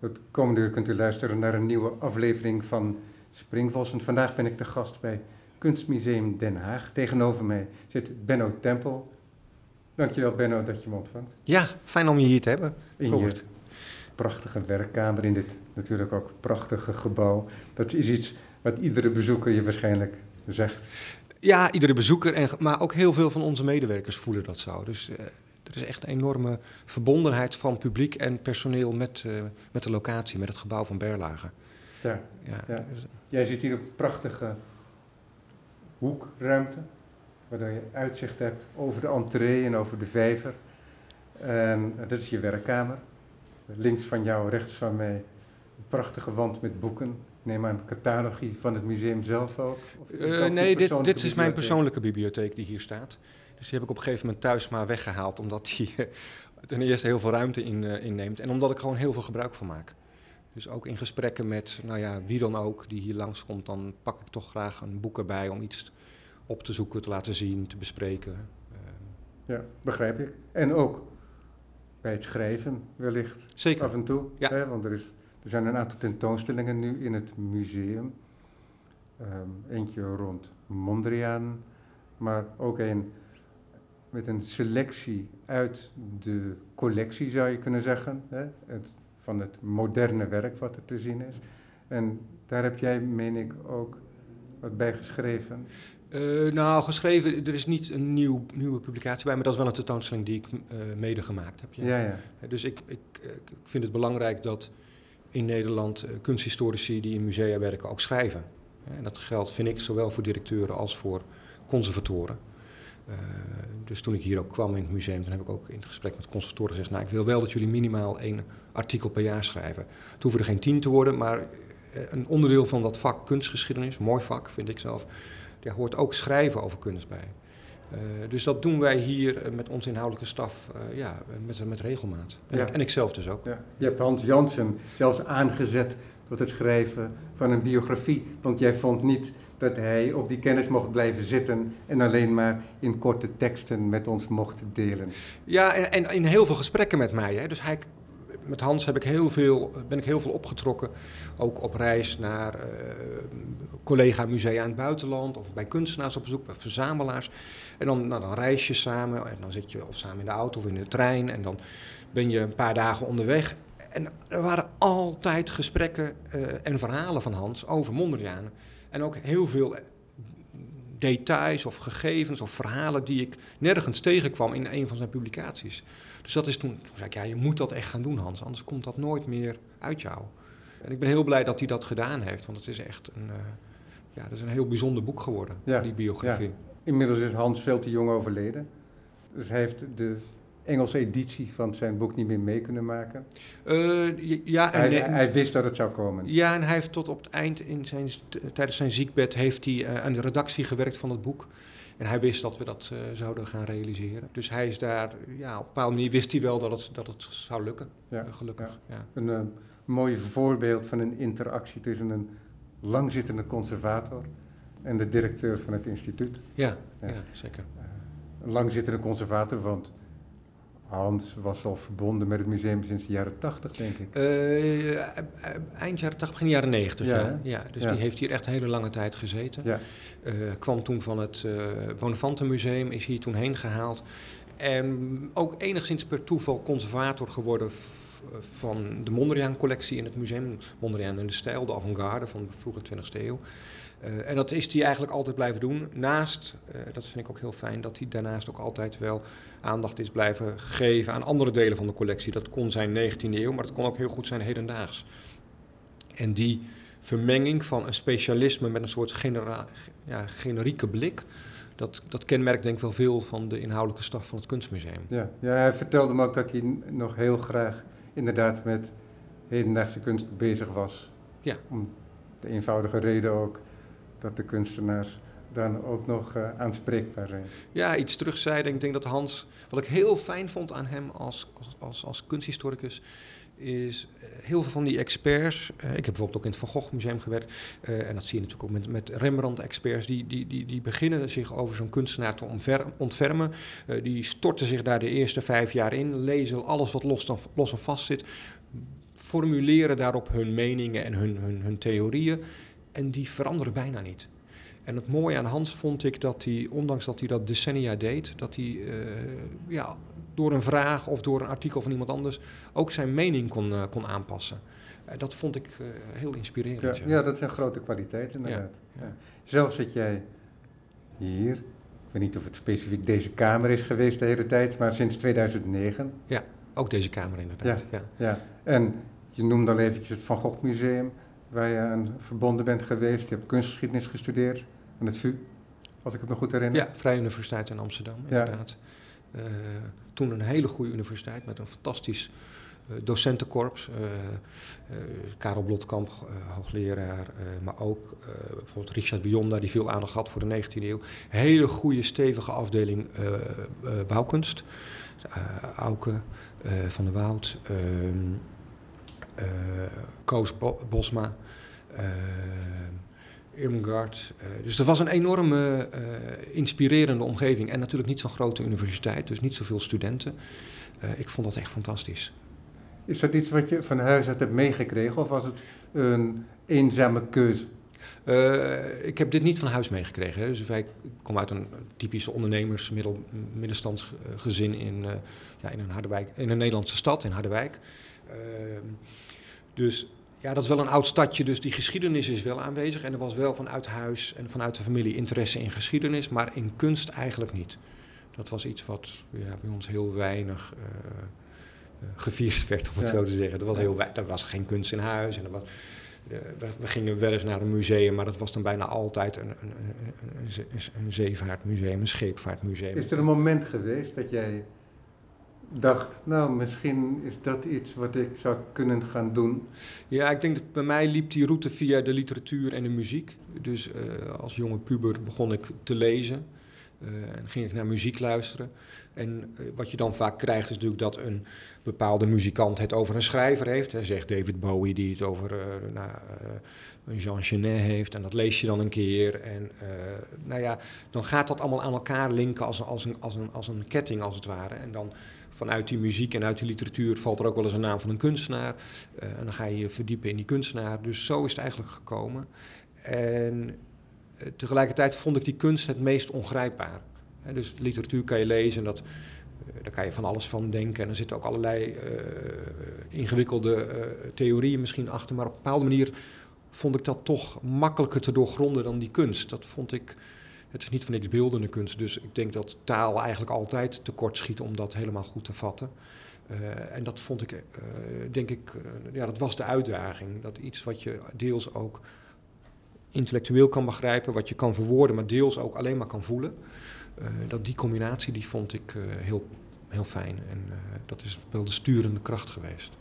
Het komende uur kunt u luisteren naar een nieuwe aflevering van Springvos. En vandaag ben ik de gast bij Kunstmuseum Den Haag. Tegenover mij zit Benno Tempel. Dankjewel Benno dat je me ontvangt. Ja, fijn om je hier te hebben. In Robert. je prachtige werkkamer, in dit natuurlijk ook prachtige gebouw. Dat is iets wat iedere bezoeker je waarschijnlijk zegt. Ja, iedere bezoeker, en, maar ook heel veel van onze medewerkers voelen dat zo. Dus eh, er is echt een enorme verbondenheid van publiek en personeel met, eh, met de locatie, met het gebouw van Berlage. Ja. Ja, Ja. Jij zit hier op een prachtige hoekruimte, waardoor je uitzicht hebt over de entree en over de vijver. En eh, dat is je werkkamer. Links van jou, rechts van mij, een prachtige wand met boeken. Neem aan catalogie van het museum zelf ook. Of Eh, nee, dit, dit is mijn persoonlijke bibliotheek die hier staat. Dus die heb ik op een gegeven moment thuis maar weggehaald, omdat die eh, ten eerste heel veel ruimte in, eh, inneemt en omdat ik gewoon heel veel gebruik van maak. Dus ook in gesprekken met, nou ja, wie dan ook die hier langskomt, dan pak ik toch graag een boek erbij om iets op te zoeken, te laten zien, te bespreken. Ja, begrijp ik. En ook bij het schrijven wellicht zeker. af en toe. Ja. Hè, want er, is, er zijn een aantal tentoonstellingen nu in het museum. Ehm, eentje rond Mondriaan, maar ook een met een selectie uit de collectie zou je kunnen zeggen. Hè, het, van het moderne werk wat er te zien is. En daar heb jij, meen ik, ook wat bij geschreven. Eh, nou, geschreven, er is niet een nieuw, nieuwe publicatie bij, maar dat is wel een tentoonstelling die ik eh, mede gemaakt heb. Ja, ja. Dus ik, ik, eh, ik vind het belangrijk dat in Nederland kunsthistorici die in musea werken ook schrijven. En dat geldt, vind ik, zowel voor directeuren als voor conservatoren. Eh, dus toen ik hier ook kwam in het museum, dan heb ik ook in het gesprek met conservatoren gezegd... nou, ik wil wel dat jullie minimaal één artikel per jaar schrijven. Het hoeven er geen tien te worden, maar eh, een onderdeel van dat vak kunstgeschiedenis, mooi vak vind ik zelf... daar hoort ook schrijven over kunst bij. Eh, dus dat doen wij hier met onze inhoudelijke staf ja, met, met regelmaat. En, Ja. en ik zelf dus ook. Ja, je hebt Hans Jansen zelfs aangezet tot het schrijven van een biografie. Want jij vond niet dat hij op die kennis mocht blijven zitten en alleen maar in korte teksten met ons mocht delen. Ja, en, en in heel veel gesprekken met mij. Hè. Dus hij, met Hans heb ik heel veel, ben ik heel veel opgetrokken. Ook op reis naar eh collega-musea in het buitenland of bij kunstenaars op bezoek, bij verzamelaars. En dan, nou, dan reis je samen en dan zit je of samen in de auto of in de trein en dan ben je een paar dagen onderweg. En er waren altijd gesprekken eh, en verhalen van Hans over Mondriaan. En ook heel veel details of gegevens of verhalen die ik nergens tegenkwam in een van zijn publicaties. Dus dat is toen, toen zei ik, ja, je moet dat echt gaan doen, Hans, anders komt dat nooit meer uit jou. En ik ben heel blij dat hij dat gedaan heeft, want het is echt een, eh, ja, dat is een heel bijzonder boek geworden, Ja, die biografie. Inmiddels is Hans veel te jong overleden. Dus hij heeft de Engelse editie van zijn boek niet meer mee kunnen maken. Eh, ja, en, Hij, nee- hij wist dat het zou komen. ja, en hij heeft tot op het eind, in zijn, tijdens zijn ziekbed, heeft hij eh, aan de redactie gewerkt van het boek. En hij wist dat we dat eh, zouden gaan realiseren. Dus hij is daar, ja, op een bepaalde manier wist hij wel dat het, dat het zou lukken. Ja, gelukkig, ja. Een mooi voorbeeld van een interactie tussen een langzittende conservator en de directeur van het instituut. Ja, Ja. ja. zeker. Een langzittende conservator, want Hans was al verbonden met het museum sinds de jaren tachtig, denk ik. Eh, eh, eind jaren 80, begin jaren 90. Ja, Ja, dus Ja. die heeft hier echt een hele lange tijd gezeten. Ja, Eh, kwam toen van het eh Bonaventure-museum, is hier toen heen gehaald. En ook enigszins per toeval conservator geworden van de Mondriaan-collectie in het museum. Mondriaan in de stijl, de avant-garde van de vroege 20e eeuw. Eh, en dat is hij eigenlijk altijd blijven doen. Naast, eh, dat vind ik ook heel fijn, dat hij daarnaast ook altijd wel aandacht is blijven geven aan andere delen van de collectie. Dat kon zijn 19e eeuw, maar dat kon ook heel goed zijn hedendaags. En die vermenging van een specialisme met een soort genera- ja, generieke blik, dat, dat kenmerkt denk ik wel veel van de inhoudelijke staf van het kunstmuseum. ja. ja, hij vertelde me ook dat hij nog heel graag inderdaad met hedendaagse kunst bezig was. Ja. Om de eenvoudige reden ook dat de kunstenaars dan ook nog eh, aanspreekbaar zijn. Ja, iets terugzeiden. Ik denk dat Hans, wat ik heel fijn vond aan hem als, als, als, als kunsthistoricus, is eh, heel veel van die experts. eh, ik heb bijvoorbeeld ook in het Van Gogh Museum gewerkt. en dat zie je natuurlijk ook met, met Rembrandt-experts. Die, die, die, die beginnen zich over zo'n kunstenaar te ontfermen. Die storten zich daar de eerste vijf jaar in. Lezen alles wat los, dan, los en vast zit. formuleren daarop hun meningen en hun, hun, hun theorieën. En die veranderen bijna niet. En het mooie aan Hans vond ik dat hij, ondanks dat hij dat decennia deed, dat hij eh, ja, door een vraag of door een artikel van iemand anders ook zijn mening kon, uh, kon aanpassen. Uh, dat vond ik heel inspirerend. Ja, ja, dat is een grote kwaliteit inderdaad. Ja. Zelf zit jij hier, ik weet niet of het specifiek deze kamer is geweest de hele tijd, maar sinds 2009. Ja, ook deze kamer inderdaad. Ja, ja. en je noemde al eventjes het Van Gogh Museum, waar je aan verbonden bent geweest. Je hebt kunstgeschiedenis gestudeerd aan het VU, als ik het nog goed herinner. Ja, Vrije Universiteit in Amsterdam, inderdaad. Uh, toen een hele goede universiteit met een fantastisch uh, docentenkorps. Uh, Karel Blotkamp, hoogleraar, maar ook bijvoorbeeld Richard Bionda, die veel aandacht had voor de 19e eeuw. Hele goede, stevige afdeling bouwkunst. Auke van der Woud, ehm, Koos Bosma. Irmgard. Uh, dus dat was een enorme inspirerende omgeving. En natuurlijk niet zo'n grote universiteit, dus niet zoveel studenten. Ik vond dat echt fantastisch. Is dat iets wat je van huis uit hebt meegekregen of was het een eenzame keuze? ik heb dit niet van huis meegekregen. Dus ik kom uit een typische ondernemers, middel, middenstandsgezin in, ja, in, een Harderwijk, in een Nederlandse stad, in Harderwijk. Ehm, dus ja, dat is wel een oud stadje, dus die geschiedenis is wel aanwezig. En er was wel vanuit huis en vanuit de familie interesse in geschiedenis, maar in kunst eigenlijk niet. Dat was iets wat ja, bij ons heel weinig uh, uh, gevierd werd, om het zo te zeggen. Er was, heel er was geen kunst in huis. En er was, uh, we, we, gingen wel eens naar een museum, maar dat was dan bijna altijd een, een, een, een, een zeevaartmuseum, een scheepvaartmuseum. Is er een moment geweest dat jij dacht, nou, misschien is dat iets wat ik zou kunnen gaan doen? Ja, ik denk dat bij mij liep die route via de literatuur en de muziek. Dus uh, als jonge puber begon ik te lezen uh, en ging ik naar muziek luisteren. En uh, wat je dan vaak krijgt is natuurlijk dat een bepaalde muzikant het over een schrijver heeft. Hij zegt David Bowie die het over nou, Jean Genet heeft en dat lees je dan een keer. En nou ja, dan gaat dat allemaal aan elkaar linken als, als, een, als, een, als een ketting als het ware. En dan vanuit die muziek en uit die literatuur valt er ook wel eens een naam van een kunstenaar. Uh, en dan ga je je verdiepen in die kunstenaar. Dus zo is het eigenlijk gekomen. En uh, tegelijkertijd vond ik die kunst het meest ongrijpbaar. Dus literatuur kan je lezen en dat, uh, daar kan je van alles van denken. En er zitten ook allerlei ingewikkelde theorieën misschien achter. Maar op een bepaalde manier vond ik dat toch makkelijker te doorgronden dan die kunst. Dat vond ik het is niet van niks beeldende kunst, dus ik denk dat taal eigenlijk altijd tekort schiet om dat helemaal goed te vatten. Uh, en dat vond ik, uh, denk ik, uh, ja, dat was de uitdaging. Dat iets wat je deels ook intellectueel kan begrijpen, wat je kan verwoorden, maar deels ook alleen maar kan voelen. dat die combinatie, die vond ik heel, heel fijn. En dat is wel de sturende kracht geweest.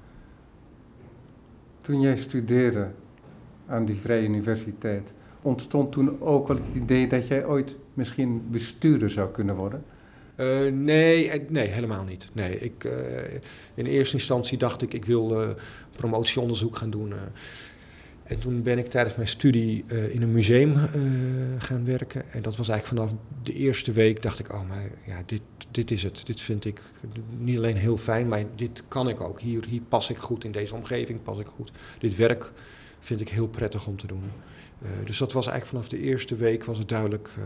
Toen jij studeerde aan die Vrije Universiteit, ontstond toen ook wel het idee dat jij ooit misschien bestuurder zou kunnen worden? Uh, nee, eh, nee, helemaal niet. Nee, ik, uh, in eerste instantie dacht ik, ik wil promotieonderzoek gaan doen. en toen ben ik tijdens mijn studie in een museum gaan werken. En dat was eigenlijk vanaf de eerste week, dacht ik, oh, maar ja, dit, dit is het. Dit vind ik niet alleen heel fijn, maar dit kan ik ook. Hier, hier pas ik goed in deze omgeving, pas ik goed. Dit werk vind ik heel prettig om te doen. Uh, dus dat was eigenlijk vanaf de eerste week was het duidelijk. Uh,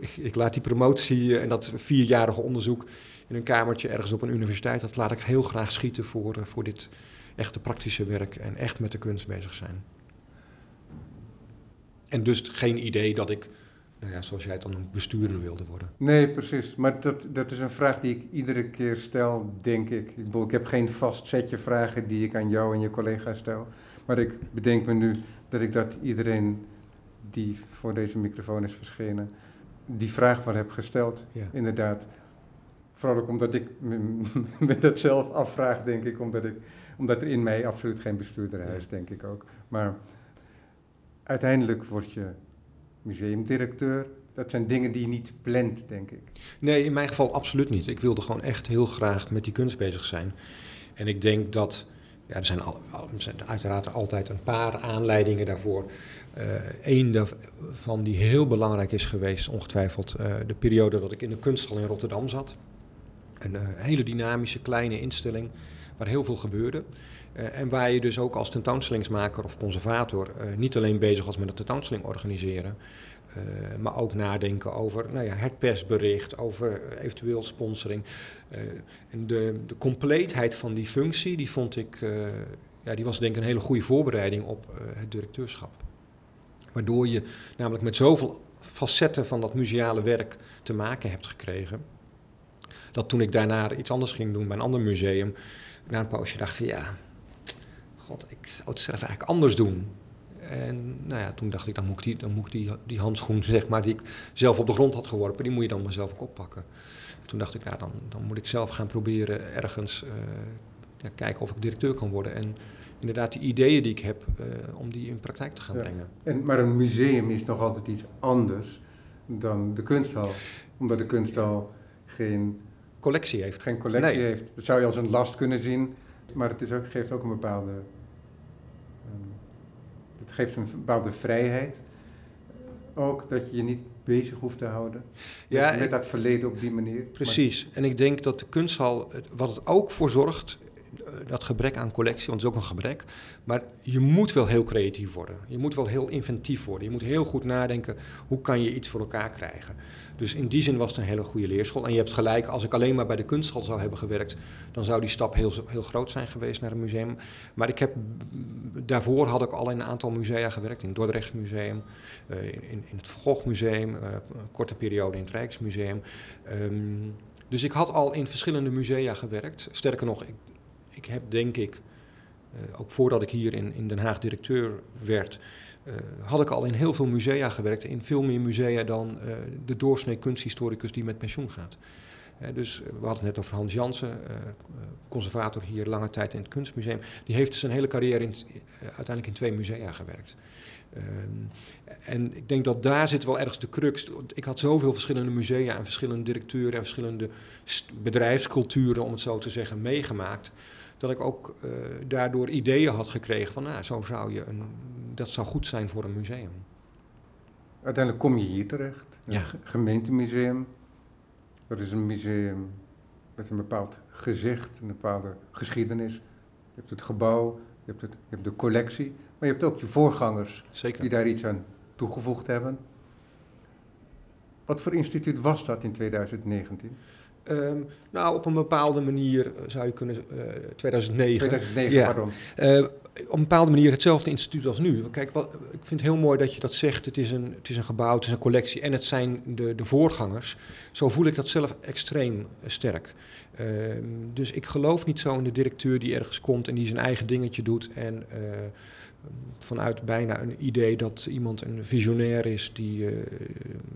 ik, ik, laat die promotie en dat vierjarige onderzoek in een kamertje ergens op een universiteit, dat laat ik heel graag schieten voor, voor dit echte praktische werk en echt met de kunst bezig zijn. En dus geen idee dat ik, nou ja, zoals jij het dan een bestuurder wilde worden. Nee, precies. Maar dat, dat is een vraag die ik iedere keer stel, denk ik. Ik, ik heb geen vast setje vragen die ik aan jou en je collega's stel. Maar ik bedenk me nu dat ik dat iedereen die voor deze microfoon is verschenen, die vraag van heb gesteld. Ja. Inderdaad. Vooral ook omdat ik me dat zelf afvraag, denk ik, omdat, ik, omdat er in mij absoluut geen bestuurder is, ja. denk ik ook. Maar uiteindelijk word je museumdirecteur. Dat zijn dingen die je niet plant, denk ik. Nee, in mijn geval absoluut niet. Ik wilde gewoon echt heel graag met die kunst bezig zijn. En ik denk dat ja, er zijn, al, er uiteraard altijd een paar aanleidingen daarvoor. Eén uh, daarvan die heel belangrijk is geweest, ongetwijfeld, uh, de periode dat ik in de kunsthal in Rotterdam zat. Een eh, hele dynamische kleine instelling waar heel veel gebeurde. En waar je dus ook als tentoonstellingsmaker of conservator niet alleen bezig was met het tentoonstelling organiseren, maar ook nadenken over nou ja, het persbericht, over eventueel sponsoring. en de, de compleetheid van die functie, die vond ik, ja, die was denk ik een hele goede voorbereiding op het directeurschap. Waardoor je namelijk met zoveel facetten van dat museale werk te maken hebt gekregen. Dat toen ik daarna iets anders ging doen bij een ander museum, na een poosje dacht van ja, god, ik zou het zelf eigenlijk anders doen. En nou ja, toen dacht ik, dan moet ik, die, dan moet ik die, die handschoen, zeg maar, die ik zelf op de grond had geworpen, die moet je dan maar zelf ook oppakken. toen dacht ik, nou, dan, dan moet ik zelf gaan proberen ergens uh, ja, kijken of ik directeur kan worden. En inderdaad, die ideeën die ik heb, uh, om die in praktijk te gaan ja. brengen. En, maar een museum is nog altijd iets anders dan de kunsthal. Omdat de kunsthal geen collectie heeft. Geen collectie Nee. heeft. Dat zou je als een last kunnen zien. Maar het is ook, geeft ook een bepaalde. Geeft een bepaalde vrijheid. Ook dat je je niet bezig hoeft te houden. Ja, met, dat verleden op die manier. Precies. En ik denk dat de kunsthal, wat het ook voor zorgt, dat gebrek aan collectie, want het is ook een gebrek, maar je moet wel heel creatief worden. Je moet wel heel inventief worden. Je moet heel goed nadenken, hoe kan je iets voor elkaar krijgen. Dus in die zin was het een hele goede leerschool. En je hebt gelijk, als ik alleen maar bij de kunsthal zou hebben gewerkt, dan zou die stap heel, heel groot zijn geweest naar een museum. Maar ik heb, daarvoor had ik al in een aantal musea gewerkt, in het Dordrechts Museum, eh, in, in het Van Museum, eh, korte periode in het Rijksmuseum. Ehm, dus ik had al in verschillende musea gewerkt. Sterker nog, ik, ik heb denk ik, eh, ook voordat ik hier in, in Den Haag directeur werd, eh, had ik al in heel veel musea gewerkt. In veel meer musea dan eh, de doorsnee kunsthistoricus die met pensioen gaat. Dus we hadden het net over Hans Jansen, conservator hier lange tijd in het Kunstmuseum. Die heeft zijn hele carrière in, uiteindelijk in twee musea gewerkt. Ehm, en ik denk dat daar zit wel ergens de crux. Ik had zoveel verschillende musea en verschillende directeuren en verschillende bedrijfsculturen, om het zo te zeggen, meegemaakt. Dat ik ook eh, daardoor ideeën had gekregen van, nou, zo zou je een, dat zou goed zijn voor een museum. Uiteindelijk kom je hier terecht. Ja. Het gemeentemuseum. Dat is een museum met een bepaald gezicht, een bepaalde geschiedenis. Je hebt het gebouw, je hebt, het, je hebt de collectie, maar je hebt ook je voorgangers Zeker. die daar iets aan toegevoegd hebben. Wat voor instituut was dat in 2019? Ehm, nou, op een bepaalde manier eh, zou je kunnen, eh 2009. 2009, Ja. pardon. Eh, op een bepaalde manier hetzelfde instituut als nu. Kijk, wat, ik vind het heel mooi dat je dat zegt. Het is, een, het is een gebouw, het is een collectie en het zijn de, de voorgangers. Zo voel ik dat zelf extreem eh, sterk. Ehm, dus ik geloof niet zo in de directeur die ergens komt en die zijn eigen dingetje doet. En eh, vanuit bijna een idee dat iemand een visionair is die, eh,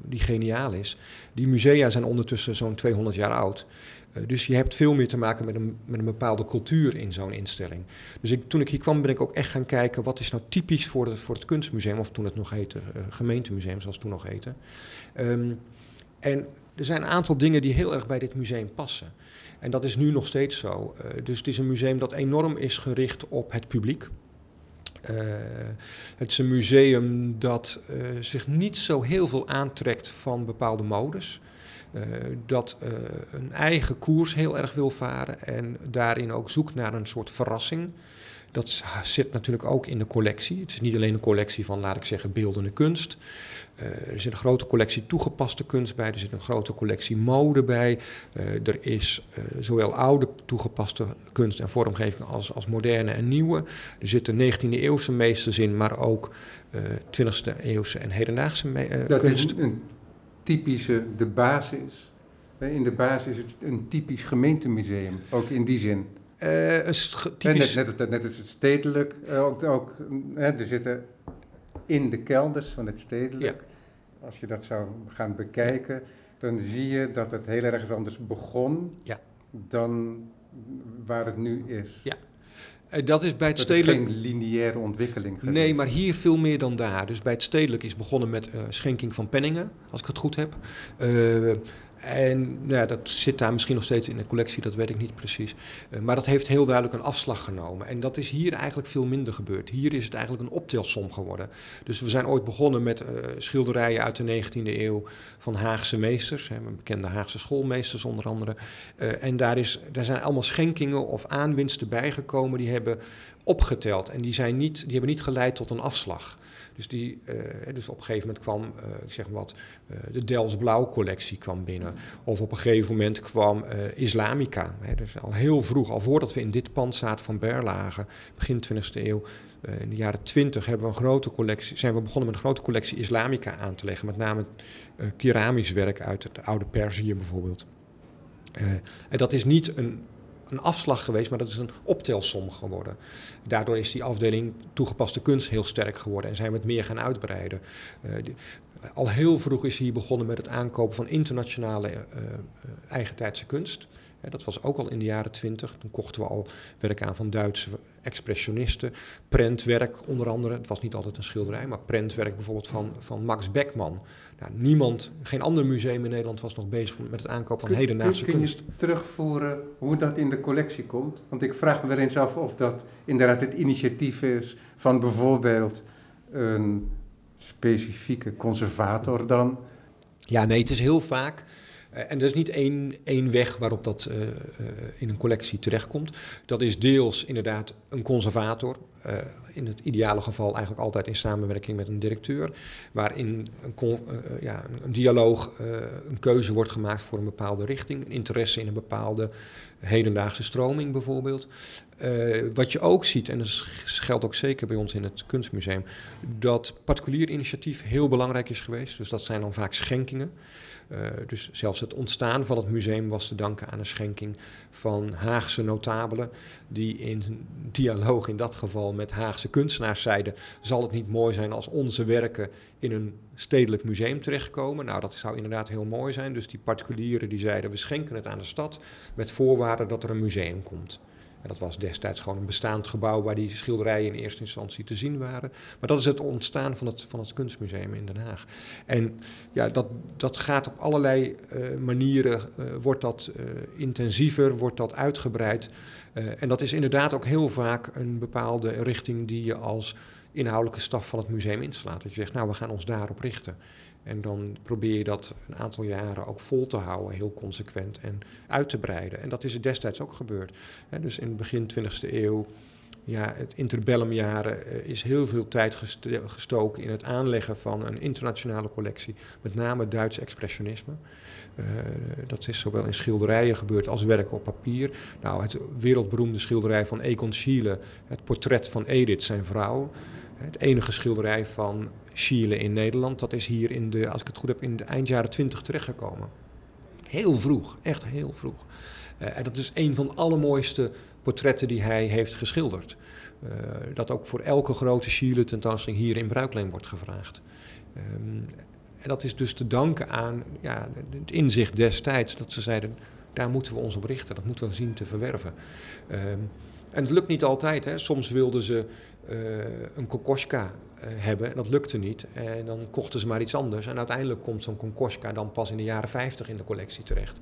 die geniaal is. Die musea zijn ondertussen zo'n 200 jaar oud. Eh, dus je hebt veel meer te maken met een, met een bepaalde cultuur in zo'n instelling. Dus ik, toen ik hier kwam ben ik ook echt gaan kijken... wat is nou typisch voor voor het kunstmuseum... of toen het nog heette, eh, gemeentemuseum zoals het toen nog heette. Ehm, en er zijn een aantal dingen die heel erg bij dit museum passen. En dat is nu nog steeds zo. Dus het is een museum dat enorm is gericht op het publiek. Eh, het is een museum dat eh, zich niet zo heel veel aantrekt van bepaalde modes. Eh, dat een eigen koers heel erg wil varen en daarin ook zoekt naar een soort verrassing. Dat zit natuurlijk ook in de collectie. Het is niet alleen een collectie van, laat ik zeggen, beeldende kunst. Eh, er zit een grote collectie toegepaste kunst bij. Er zit een grote collectie mode bij. Eh, er is eh, zowel oude toegepaste kunst en vormgeving als, als moderne en nieuwe. Er zitten 19e eeuwse meesters in, maar ook eh 20e eeuwse en hedendaagse me- Dat kunst. is een typische, de basis. In de basis is het een typisch gemeentemuseum, ook in die zin. Eh, een typisch, Net, net, het stedelijk, eh, ook, ook, hè, er zitten in de kelders van het stedelijk, als je dat zou gaan bekijken, dan zie je dat het heel erg anders begon Ja. dan waar het nu is. Ja, eh, dat is bij het Dat stedelijk... is geen lineaire ontwikkeling geweest. Nee, maar hier veel meer dan daar. Dus bij het stedelijk is begonnen met schenking van penningen, als ik het goed heb. Eh, En nou ja, dat zit daar misschien nog steeds in de collectie, dat weet ik niet precies. Uh, maar dat heeft heel duidelijk een afslag genomen. En dat is hier eigenlijk veel minder gebeurd. Hier is het eigenlijk een optelsom geworden. Dus we zijn ooit begonnen met uh, schilderijen uit de 19e eeuw van Haagse meesters, hè, bekende Haagse schoolmeesters onder andere. Uh, en daar, is, daar zijn allemaal schenkingen of aanwinsten bijgekomen die hebben opgeteld. En die, zijn niet, die hebben niet geleid tot een afslag. Dus, die, uh, dus op een gegeven moment kwam, uh, ik zeg wat, uh, de Dels Blauw collectie kwam binnen. Of op een gegeven moment kwam Islamica. Hè, dus al heel vroeg, al voordat we in dit pand zaten van Berlage, begin 20e eeuw, in de jaren 20 hebben we een grote collectie, zijn we begonnen met een grote collectie Islamica aan te leggen. Met name keramisch werk uit het oude Perzië bijvoorbeeld. en dat is niet een een afslag geweest, maar dat is een optelsom geworden. Daardoor is die afdeling toegepaste kunst heel sterk geworden en zijn we het meer gaan uitbreiden. Die, al heel vroeg is hier begonnen met het aankopen van internationale uh, eigentijdse kunst. Dat was ook al in de jaren twintig. Toen kochten we al werk aan van Duitse expressionisten. Prentwerk onder andere. Het was niet altijd een schilderij, maar prentwerk bijvoorbeeld van, van Max Beckman. Nou, niemand, geen ander museum in Nederland was nog bezig met het aankopen van hedendaagse kunst. Kun je terugvoeren hoe dat in de collectie komt? Want ik vraag me wel eens af of dat inderdaad het initiatief is van bijvoorbeeld een specifieke conservator dan. Ja, nee, het is heel vaak en er is niet één, één weg waarop dat uh, uh, in een collectie terechtkomt. Dat is deels inderdaad een conservator. in het ideale geval eigenlijk altijd in samenwerking met een directeur. Waarin een, ja, een dialoog, een keuze wordt gemaakt voor een bepaalde richting. Een interesse in een bepaalde hedendaagse stroming bijvoorbeeld. wat je ook ziet, en dat geldt ook zeker bij ons in het kunstmuseum, dat particulier initiatief heel belangrijk is geweest. Dus dat zijn dan vaak schenkingen. Uh, dus zelfs het ontstaan van het museum was te danken aan een schenking van Haagse notabelen, die in dialoog in dat geval met Haagse kunstenaars zeiden: zal het niet mooi zijn als onze werken in een stedelijk museum terechtkomen? Nou, dat zou inderdaad heel mooi zijn. Dus die particulieren die zeiden: we schenken het aan de stad met voorwaarde dat er een museum komt. En dat was destijds gewoon een bestaand gebouw waar die schilderijen in eerste instantie te zien waren. Maar dat is het ontstaan van het, van kunstmuseum in Den Haag. En ja, dat, dat gaat op allerlei uh, manieren, uh, wordt dat uh, intensiever, wordt dat uitgebreid. en dat is inderdaad ook heel vaak een bepaalde richting die je als inhoudelijke staf van het museum inslaat. Dat je zegt, nou, we gaan ons daarop richten. En dan probeer je dat een aantal jaren ook vol te houden, heel consequent en uit te breiden. En dat is er destijds ook gebeurd. Dus in het begin 20e eeuw, ja, het interbellumjaren, uh, is heel veel tijd gestoken in het aanleggen van een internationale collectie, met name Duits expressionisme. Uh, dat is zowel in schilderijen gebeurd als werken op papier. Nou, het wereldberoemde schilderij van Egon Schiele, het portret van Edith, zijn vrouw. Het enige schilderij van Schiele in Nederland, dat is hier in de, als ik het goed heb, in de eind jaren twintig terechtgekomen. Heel vroeg, echt heel vroeg. Uh, en dat is een van de allermooiste portretten die hij heeft geschilderd. Uh, dat ook voor elke grote Schiele tentoonstelling hier in Bruikleen wordt gevraagd. Um, en dat is dus te danken aan ja, het inzicht destijds dat ze zeiden, daar moeten we ons op richten, dat moeten we zien te verwerven. Um, en het lukt niet altijd. Hè. Soms wilden ze een kokoschka uh, hebben en dat lukte niet. En dan kochten ze maar iets anders. En uiteindelijk komt zo'n kokoschka dan pas in de jaren 50 in de collectie terecht.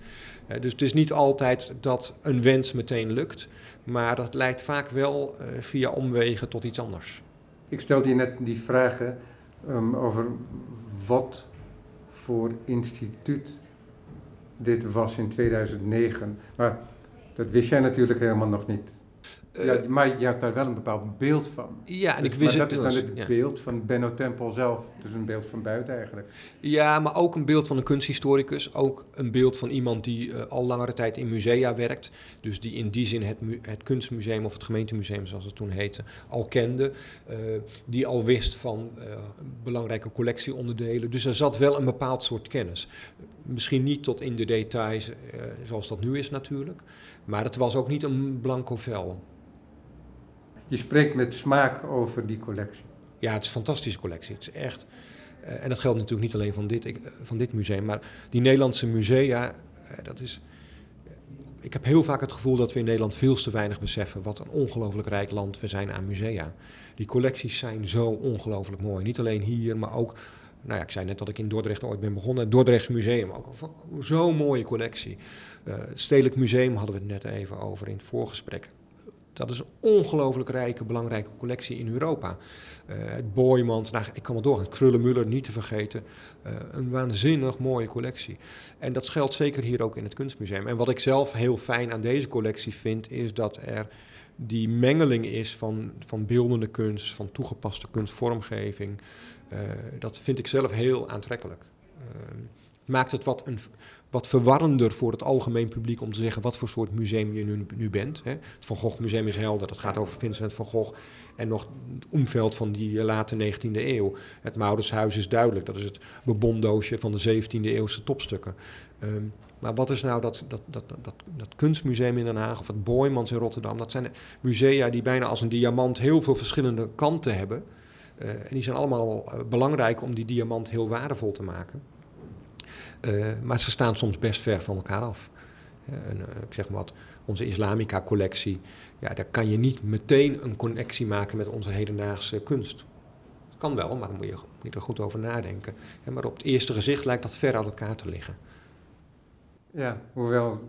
Uh, dus het is niet altijd dat een wens meteen lukt. Maar dat leidt vaak wel via omwegen tot iets anders. Ik stelde je net die vragen um, over wat voor instituut dit was in 2009. Maar dat wist jij natuurlijk helemaal nog niet. Ja, Eh, maar je hebt daar wel een bepaald beeld van. Ja, en Dus- ik wist maar het dat is dan deels, het ja. beeld van Benno Tempel zelf. Dus een beeld van buiten eigenlijk. Ja, maar ook een beeld van een kunsthistoricus. Ook een beeld van iemand die eh, al langere tijd in musea werkt. Dus die in die zin het, het kunstmuseum of het gemeentemuseum, zoals het toen heette, al kende. Eh, die al wist van belangrijke collectieonderdelen. Dus er zat wel een bepaald soort kennis. Misschien niet tot in de details zoals dat nu is natuurlijk. Maar het was ook niet een blanco vel. Je spreekt met smaak over die collectie. Ja, het is een fantastische collectie. Het is echt. eh, en dat geldt natuurlijk niet alleen van dit, eh, van dit museum, maar die Nederlandse musea, eh, dat is. Ik heb heel vaak het gevoel dat we in Nederland veel te weinig beseffen wat een ongelooflijk rijk land we zijn aan musea. Die collecties zijn zo ongelooflijk mooi. Niet alleen hier, maar ook Nou ja, ik zei net dat ik in Dordrecht ooit ben begonnen. Het Dordrechts Museum, ook zo'n mooie collectie. Uh, Stedelijk Museum hadden we het net even over in het voorgesprek. Dat is een ongelooflijk rijke, belangrijke collectie in Europa. Uh, het Boymans, nou, ik kan wel doorgaan. Krullenmuller niet te vergeten. Uh, een waanzinnig mooie collectie. En dat geldt zeker hier ook in het Kunstmuseum. En wat ik zelf heel fijn aan deze collectie vind, is dat er die mengeling is van, van beeldende kunst, van toegepaste kunstvormgeving. Uh, dat vind ik zelf heel aantrekkelijk. maakt het wat een wat verwarrender voor het algemeen publiek om te zeggen wat voor soort museum je nu, nu bent. Hè. Het Van Gogh Museum is helder, dat gaat over Vincent van Gogh en nog het omveld van die late 19e eeuw. Het Maudershuis is duidelijk, dat is het bebondoosje van de 17e eeuwse topstukken. Um, maar wat is nou dat, dat, dat, dat, dat kunstmuseum in Den Haag of het Boymans in Rotterdam? Dat zijn musea die bijna als een diamant heel veel verschillende kanten hebben. Uh, en die zijn allemaal uh, belangrijk om die diamant heel waardevol te maken. Uh, maar ze staan soms best ver van elkaar af. Uh, en, ik zeg maar wat, onze Islamica-collectie, ja, daar kan je niet meteen een connectie maken met onze hedendaagse kunst. Dat kan wel, maar dan moet je, moet je er goed over nadenken. Maar op het eerste gezicht lijkt dat ver uit elkaar te liggen. Ja, hoewel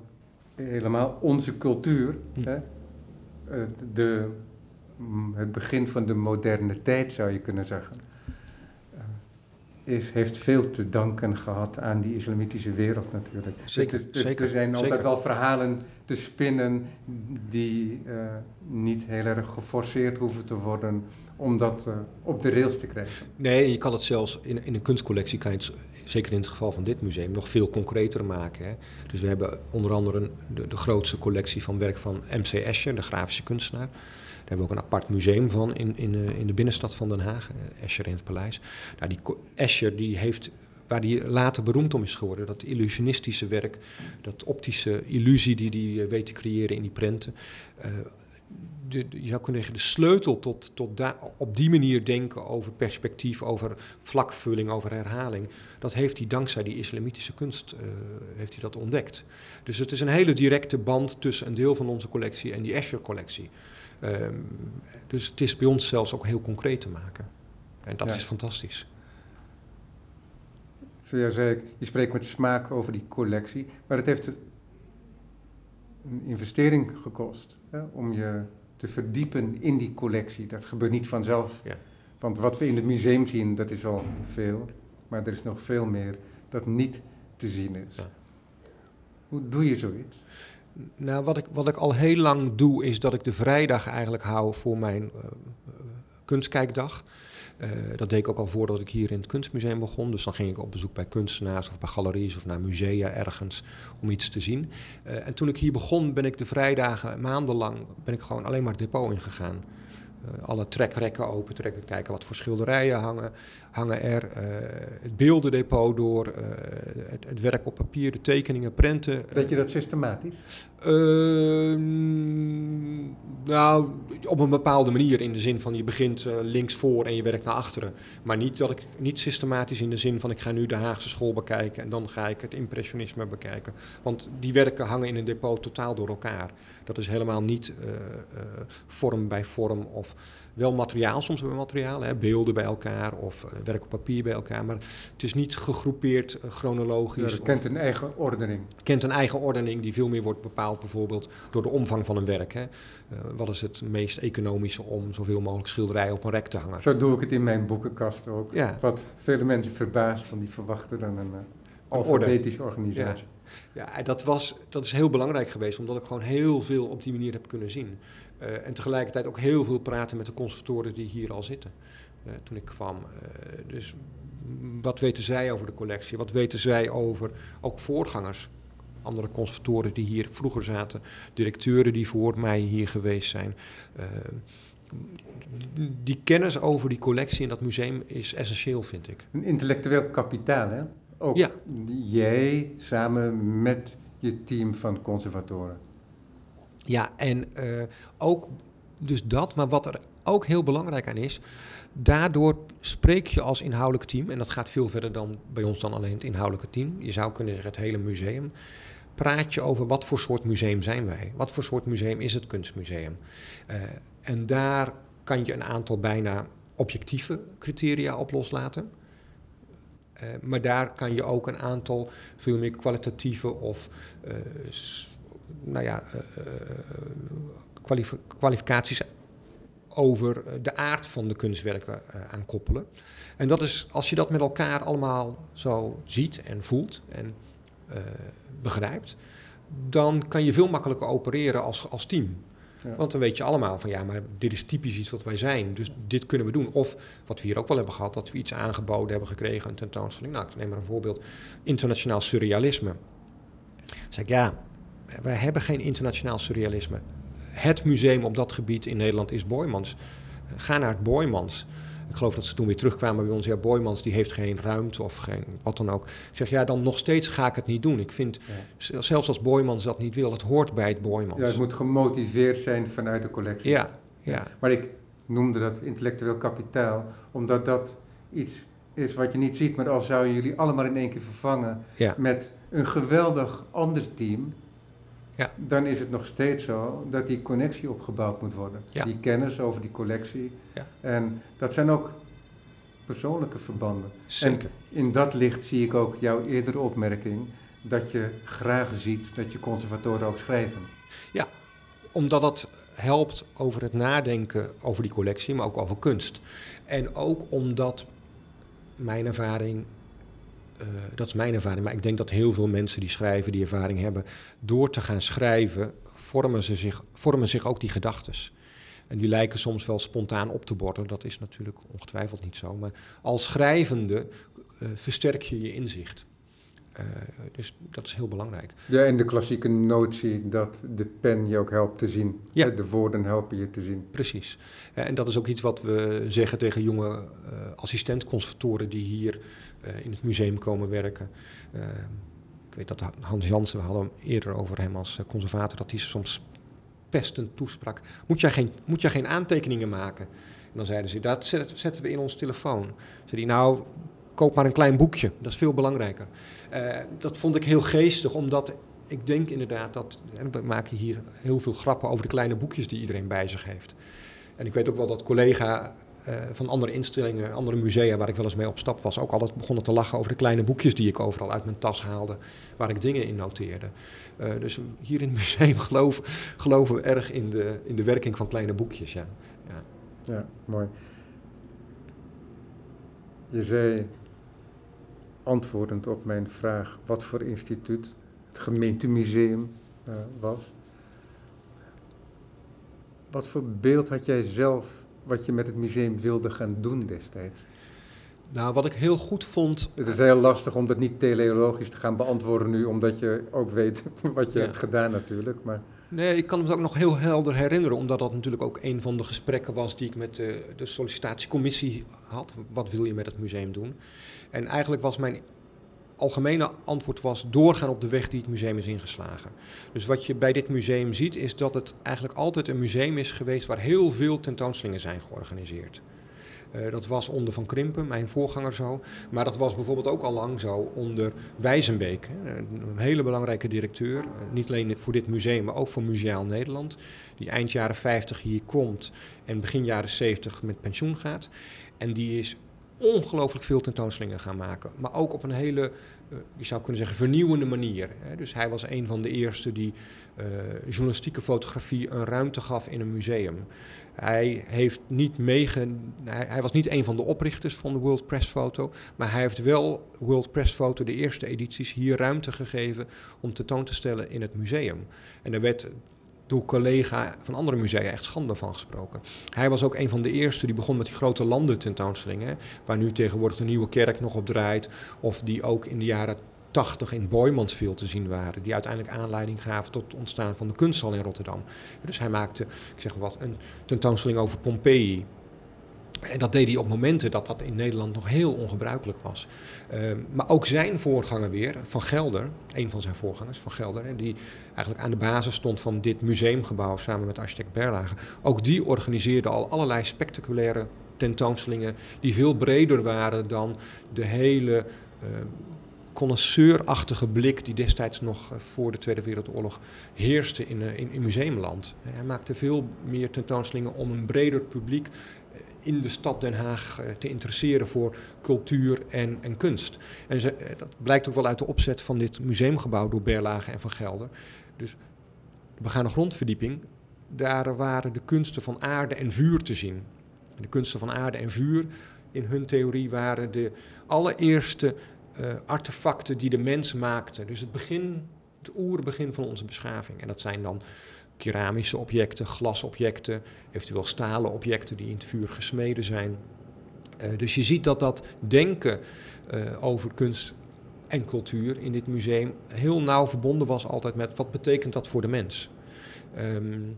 helemaal onze cultuur, hm. hè, de, het begin van de moderne tijd zou je kunnen zeggen, is, heeft veel te danken gehad aan die islamitische wereld natuurlijk. Zeker, dus, zeker. Er zijn zeker. altijd wel verhalen te spinnen die uh, niet heel erg geforceerd hoeven te worden om dat uh, op de rails te krijgen. Nee, je kan het zelfs in, in een kunstcollectie, kan je het, zeker in het geval van dit museum, nog veel concreter maken. Hè. Dus we hebben onder andere de, de grootste collectie van werk van MC Escher, de grafische kunstenaar hebben we ook een apart museum van in, in, in de binnenstad van Den Haag, eh, Escher in het paleis. Nou, die Escher die heeft waar hij later beroemd om is geworden. Dat illusionistische werk, dat optische illusie die hij eh, weet te creëren in die prenten. Uh, de, je zou kunnen zeggen, de sleutel tot, tot op die manier denken over perspectief, over vlakvulling, over herhaling. Dat heeft hij dankzij die islamitische kunst heeft hij dat ontdekt. Dus het is een hele directe band tussen een deel van onze collectie en die Escher-collectie. Um, dus het is bij ons zelfs ook heel concreet te maken. En dat ja. is fantastisch. Zoals zei ik, je spreekt met smaak over die collectie, maar het heeft een investering gekost hè, om je te verdiepen in die collectie. Dat gebeurt niet vanzelf. Ja. Want wat we in het museum zien, dat is al veel, maar er is nog veel meer dat niet te zien is. Ja. Hoe doe je zoiets? Nou, wat ik, wat ik al heel lang doe, is dat ik de vrijdag eigenlijk hou voor mijn uh, kunstkijkdag. Uh, dat deed ik ook al voordat ik hier in het kunstmuseum begon. Dus dan ging ik op bezoek bij kunstenaars of bij galeries of naar musea ergens om iets te zien. En toen ik hier begon, ben ik de vrijdagen maandenlang ben ik gewoon alleen maar het depot ingegaan. Uh, alle trekrekken open trekken, kijken wat voor schilderijen hangen, hangen er. Uh, het beeldendepot door, uh, het, het, werk op papier, de tekeningen, prenten. Weet je dat systematisch? Ehm, nou, op een bepaalde manier in de zin van je begint links voor en je werkt naar achteren. Maar niet, dat ik, niet systematisch in de zin van ik ga nu de Haagse school bekijken en dan ga ik het impressionisme bekijken. Want die werken hangen in een depot totaal door elkaar. Dat is helemaal niet vorm bij vorm of wel materiaal, soms bij materiaal, hè, beelden bij elkaar of uh, werk op papier bij elkaar. Maar het is niet gegroepeerd uh, chronologisch. Ja, het kent een eigen ordening. kent een eigen ordening die veel meer wordt bepaald bijvoorbeeld door de omvang van een werk. Hè. Uh, wat is het meest economische om zoveel mogelijk schilderijen op een rek te hangen? Zo doe ik het in mijn boekenkast ook. Ja. Wat vele mensen verbaast, van die verwachten dan een alfabetische organisatie. Ja. Ja, dat, was, dat is heel belangrijk geweest, omdat ik gewoon heel veel op die manier heb kunnen zien. Uh, en tegelijkertijd ook heel veel praten met de conservatoren die hier al zitten. Uh, toen ik kwam. Uh, dus wat weten zij over de collectie? Wat weten zij over ook voorgangers? Andere conservatoren die hier vroeger zaten, directeuren die voor mij hier geweest zijn. die kennis over die collectie in dat museum is essentieel, vind ik. Een intellectueel kapitaal, hè? Ook ja. jij samen met je team van conservatoren. Ja, en uh, ook dus dat, maar wat er ook heel belangrijk aan is, daardoor spreek je als inhoudelijk team, en dat gaat veel verder dan bij ons dan alleen het inhoudelijke team, je zou kunnen zeggen het hele museum, praat je over wat voor soort museum zijn wij, wat voor soort museum is het kunstmuseum. Uh, en daar kan je een aantal bijna objectieve criteria op loslaten. Maar daar kan je ook een aantal veel meer kwalitatieve of nou ja, kwalificaties over de aard van de kunstwerken aan koppelen. En dat is, als je dat met elkaar allemaal zo ziet en voelt en begrijpt, dan kan je veel makkelijker opereren als, als team. Want dan weet je allemaal van ja, maar dit is typisch iets wat wij zijn. Dus dit kunnen we doen. Of wat we hier ook wel hebben gehad, dat we iets aangeboden hebben gekregen, een tentoonstelling. Nou, ik neem maar een voorbeeld. Internationaal surrealisme. Dan zeg ik ja, wij hebben geen internationaal surrealisme. Het museum op dat gebied in Nederland is Boymans. Ga naar het Boymans. Ik geloof dat ze toen weer terugkwamen bij ons. Ja, Boymans die heeft geen ruimte of geen wat dan ook. Ik zeg, ja, dan nog steeds ga ik het niet doen. Ik vind, zelfs als Boymans dat niet wil, het hoort bij het Boymans. Ja, het moet gemotiveerd zijn vanuit de collectie. Ja, ja. Maar ik noemde dat intellectueel kapitaal, omdat dat iets is wat je niet ziet. Maar als zouden jullie allemaal in één keer vervangen met een geweldig ander team... Ja. dan is het nog steeds zo dat die connectie opgebouwd moet worden. Ja. Die kennis over die collectie. Ja. En dat zijn ook persoonlijke verbanden. Zeker. En in dat licht zie ik ook jouw eerdere opmerking dat je graag ziet dat je conservatoren ook schrijven. Ja, omdat dat helpt over het nadenken over die collectie, maar ook over kunst. En ook omdat mijn ervaring uh, dat is mijn ervaring, maar ik denk dat heel veel mensen die schrijven, die ervaring hebben, door te gaan schrijven, vormen, ze zich, vormen zich ook die gedachten. En die lijken soms wel spontaan op te borden, dat is natuurlijk ongetwijfeld niet zo. Maar als schrijvende uh, versterk je je inzicht. Uh, dus dat is heel belangrijk. Ja, en de klassieke notie dat de pen je ook helpt te zien. Ja. De woorden helpen je te zien. Precies. en dat is ook iets wat we zeggen tegen jonge uh, assistent-conservatoren die hier uh, in het museum komen werken. ik weet dat Hans Jansen, we hadden hem eerder over hem als conservator, dat hij soms pestend toesprak. Moet jij geen, moet jij geen aantekeningen maken? En dan zeiden ze, dat zetten we in ons telefoon. Zei hij, nou, koop maar een klein boekje. Dat is veel belangrijker. Uh, dat vond ik heel geestig, omdat ik denk inderdaad dat. we maken hier heel veel grappen over de kleine boekjes die iedereen bij zich heeft. En ik weet ook wel dat collega uh, van andere instellingen, andere musea waar ik wel eens mee op stap was, ook altijd begonnen te lachen over de kleine boekjes die ik overal uit mijn tas haalde, waar ik dingen in noteerde. Uh, dus hier in het museum geloven, geloven we erg in de, in de werking van kleine boekjes. Ja, ja. ja mooi. Je zei antwoordend op mijn vraag wat voor instituut het gemeentemuseum uh, was. Wat voor beeld had jij zelf wat je met het museum wilde gaan doen destijds? Nou, wat ik heel goed vond. Het is heel lastig om dat niet teleologisch te gaan beantwoorden nu, omdat je ook weet wat je hebt gedaan natuurlijk. Maar... Nee, ik kan me ook nog heel helder herinneren, omdat dat natuurlijk ook een van de gesprekken was die ik met de, de sollicitatiecommissie had. Wat wil je met het museum doen? En eigenlijk was mijn algemene antwoord was doorgaan op de weg die het museum is ingeslagen. Dus wat je bij dit museum ziet is dat het eigenlijk altijd een museum is geweest waar heel veel tentoonstellingen zijn georganiseerd. Uh, dat was onder Van Krimpen, mijn voorganger zo. Maar dat was bijvoorbeeld ook al lang zo onder Wijzenbeek. Hè, een hele belangrijke directeur. Uh, niet alleen voor dit museum, maar ook voor Museaal Nederland. Die eind jaren 50 hier komt en begin jaren 70 met pensioen gaat. En die is ongelooflijk veel tentoonstellingen gaan maken. Maar ook op een hele, je zou kunnen zeggen, vernieuwende manier. Dus hij was een van de eerste die uh, journalistieke fotografie een ruimte gaf in een museum. Hij, heeft niet meegen, hij, was niet een van de oprichters van de World Press Photo, maar hij heeft wel World Press Photo, de eerste edities, hier ruimte gegeven om tentoon te stellen in het museum. En er werd door collega van andere musea echt schande van gesproken. Hij was ook een van de eerste die begon met die grote landen tentoonstellingen, waar nu tegenwoordig de Nieuwe Kerk nog op draait, of die ook in de jaren 80 in Boymansville te zien waren, die uiteindelijk aanleiding gaven tot het ontstaan van de kunsthal in Rotterdam. Dus hij maakte, ik zeg maar wat, een tentoonstelling over Pompeii. En dat deed hij op momenten dat dat in Nederland nog heel ongebruikelijk was. Uh, maar ook zijn voorganger weer, Van Gelder, een van zijn voorgangers, Van Gelder, en die eigenlijk aan de basis stond van dit museumgebouw samen met architect Berlage. Ook die organiseerde al allerlei spectaculaire tentoonstellingen die veel breder waren dan de hele uh, connoisseurachtige blik die destijds nog eh, voor de Tweede Wereldoorlog heerste in, in, in museumland. En hij maakte veel meer tentoonstellingen om een breder publiek in de stad Den Haag eh, te interesseren voor cultuur en, en kunst. En eh, dat blijkt ook wel uit de opzet van dit museumgebouw door Berlage en Van Gelder. Dus de begane grondverdieping, daar waren de kunsten van aarde en vuur te zien. De kunsten van aarde en vuur, in hun theorie, waren de allereerste uh, artefacten die de mens maakte. Dus het begin, het oerbegin van onze beschaving. En dat zijn dan keramische objecten, glasobjecten, eventueel stalen objecten die in het vuur gesmeden zijn. Uh, dus je ziet dat dat denken uh, over kunst en cultuur in dit museum heel nauw verbonden was altijd met wat betekent dat voor de mens. Um,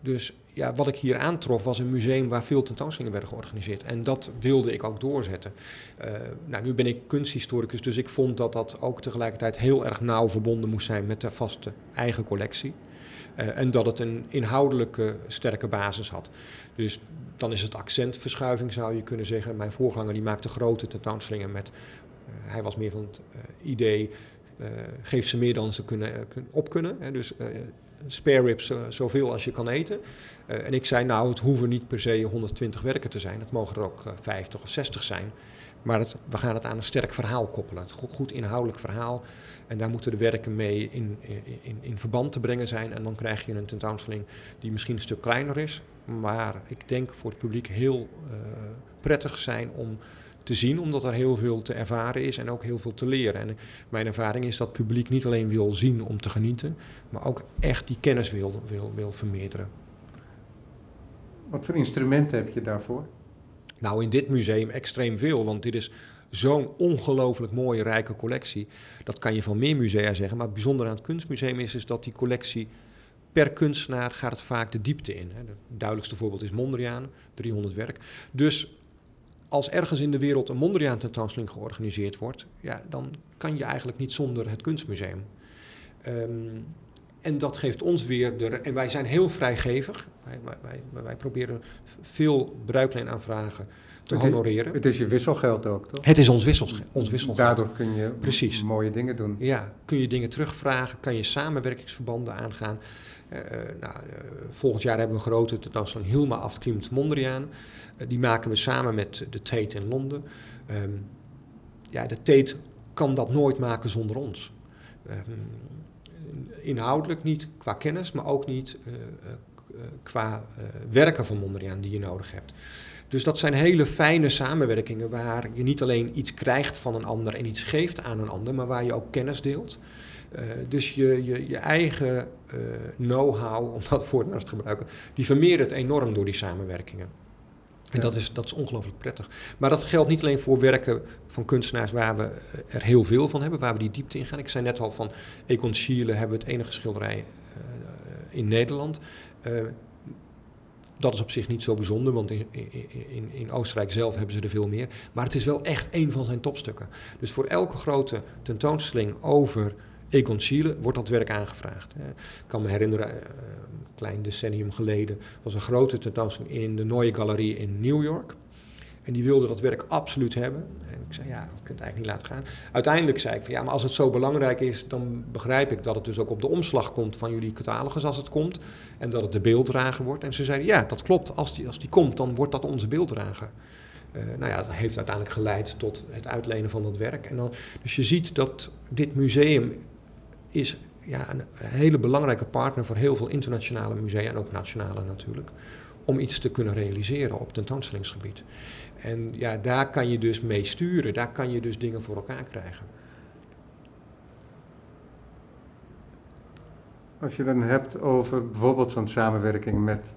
dus ja, wat ik hier aantrof was een museum waar veel tentoonstellingen werden georganiseerd. En dat wilde ik ook doorzetten. Uh, nou, nu ben ik kunsthistoricus, dus ik vond dat dat ook tegelijkertijd heel erg nauw verbonden moest zijn met de vaste eigen collectie. Uh, en dat het een inhoudelijke sterke basis had. Dus dan is het accentverschuiving, zou je kunnen zeggen. Mijn voorganger die maakte grote tentoonstellingen met. Uh, hij was meer van het idee. geef ze meer dan ze kunnen, op kunnen. Hè, dus spare ribs zoveel als je kan eten. Uh, en ik zei, nou, het hoeven niet per se 120 werken te zijn. Het mogen er ook uh, 50 of 60 zijn. Maar het, we gaan het aan een sterk verhaal koppelen. Het goed, inhoudelijk verhaal. En daar moeten de werken mee in, in, in, verband te brengen zijn. En dan krijg je een tentoonstelling die misschien een stuk kleiner is. Maar ik denk voor het publiek heel uh, prettig zijn om te zien, omdat er heel veel te ervaren is en ook heel veel te leren. En mijn ervaring is dat het publiek niet alleen wil zien om te genieten, maar ook echt die kennis wil, wil, wil vermeerderen. Wat voor instrumenten heb je daarvoor? Nou, in dit museum extreem veel, want dit is zo'n ongelooflijk mooie, rijke collectie. Dat kan je van meer musea zeggen, maar het bijzondere aan het kunstmuseum is, is dat die collectie per kunstenaar gaat het vaak de diepte in. Het duidelijkste voorbeeld is Mondriaan, 300 werk. Dus als ergens in de wereld een Mondriaan tentoonstelling georganiseerd wordt, ja, dan kan je eigenlijk niet zonder het kunstmuseum. Um, en dat geeft ons weer de. En wij zijn heel vrijgevig. Wij, wij, wij proberen veel bruikleenaanvragen te honoreren. Het is je wisselgeld ook, toch? Het is ons, wissels, ons wisselgeld. Daardoor kun je Precies. mooie dingen doen. Ja, kun je dingen terugvragen, kan je samenwerkingsverbanden aangaan. Uh, nou, uh, volgend jaar hebben we een grote tentoonstelling Hilma afklimt Mondriaan. Uh, die maken we samen met de Tate in Londen. Um, ja, de Tate kan dat nooit maken zonder ons. Um, inhoudelijk niet qua kennis, maar ook niet uh, uh, qua uh, werken van Mondriaan die je nodig hebt. Dus dat zijn hele fijne samenwerkingen waar je niet alleen iets krijgt van een ander en iets geeft aan een ander, maar waar je ook kennis deelt. dus je, je, je eigen know-how, om dat woord maar eens te gebruiken, die vermeerdert enorm door die samenwerkingen. En dat is, dat is ongelooflijk prettig. Maar dat geldt niet alleen voor werken van kunstenaars waar we eh, er heel veel van hebben, waar we die diepte in gaan. Ik zei net al van Econ Schiele hebben we het enige schilderij uh, in Nederland. Uh, dat is op zich niet zo bijzonder, want in, in, in, Oostenrijk zelf hebben ze er veel meer. Maar het is wel echt een van zijn topstukken. Dus voor elke grote tentoonstelling over Egon Schiele wordt dat werk aangevraagd. Ik kan me herinneren, klein decennium geleden was een grote tentoonstelling in de Neue Galerie in New York. En die wilde dat werk absoluut hebben. En ik zei, ja, dat het eigenlijk niet laten gaan. Uiteindelijk zei ik van, ja, maar als het zo belangrijk is, dan begrijp ik dat het dus ook op de omslag komt van jullie catalogus als het komt. En dat het de beelddrager wordt. En ze zeiden, ja, dat klopt. Als die, als die komt, dan wordt dat onze beelddrager. Uh, nou ja, dat heeft uiteindelijk geleid tot het uitlenen van dat werk. En dan, dus je ziet dat dit museum is ja, een hele belangrijke partner voor heel veel internationale musea en ook nationale natuurlijk. Om iets te kunnen realiseren op tentoonstellingsgebied. En ja, daar kan je dus mee sturen, daar kan je dus dingen voor elkaar krijgen. Als je dan hebt over bijvoorbeeld zo'n samenwerking met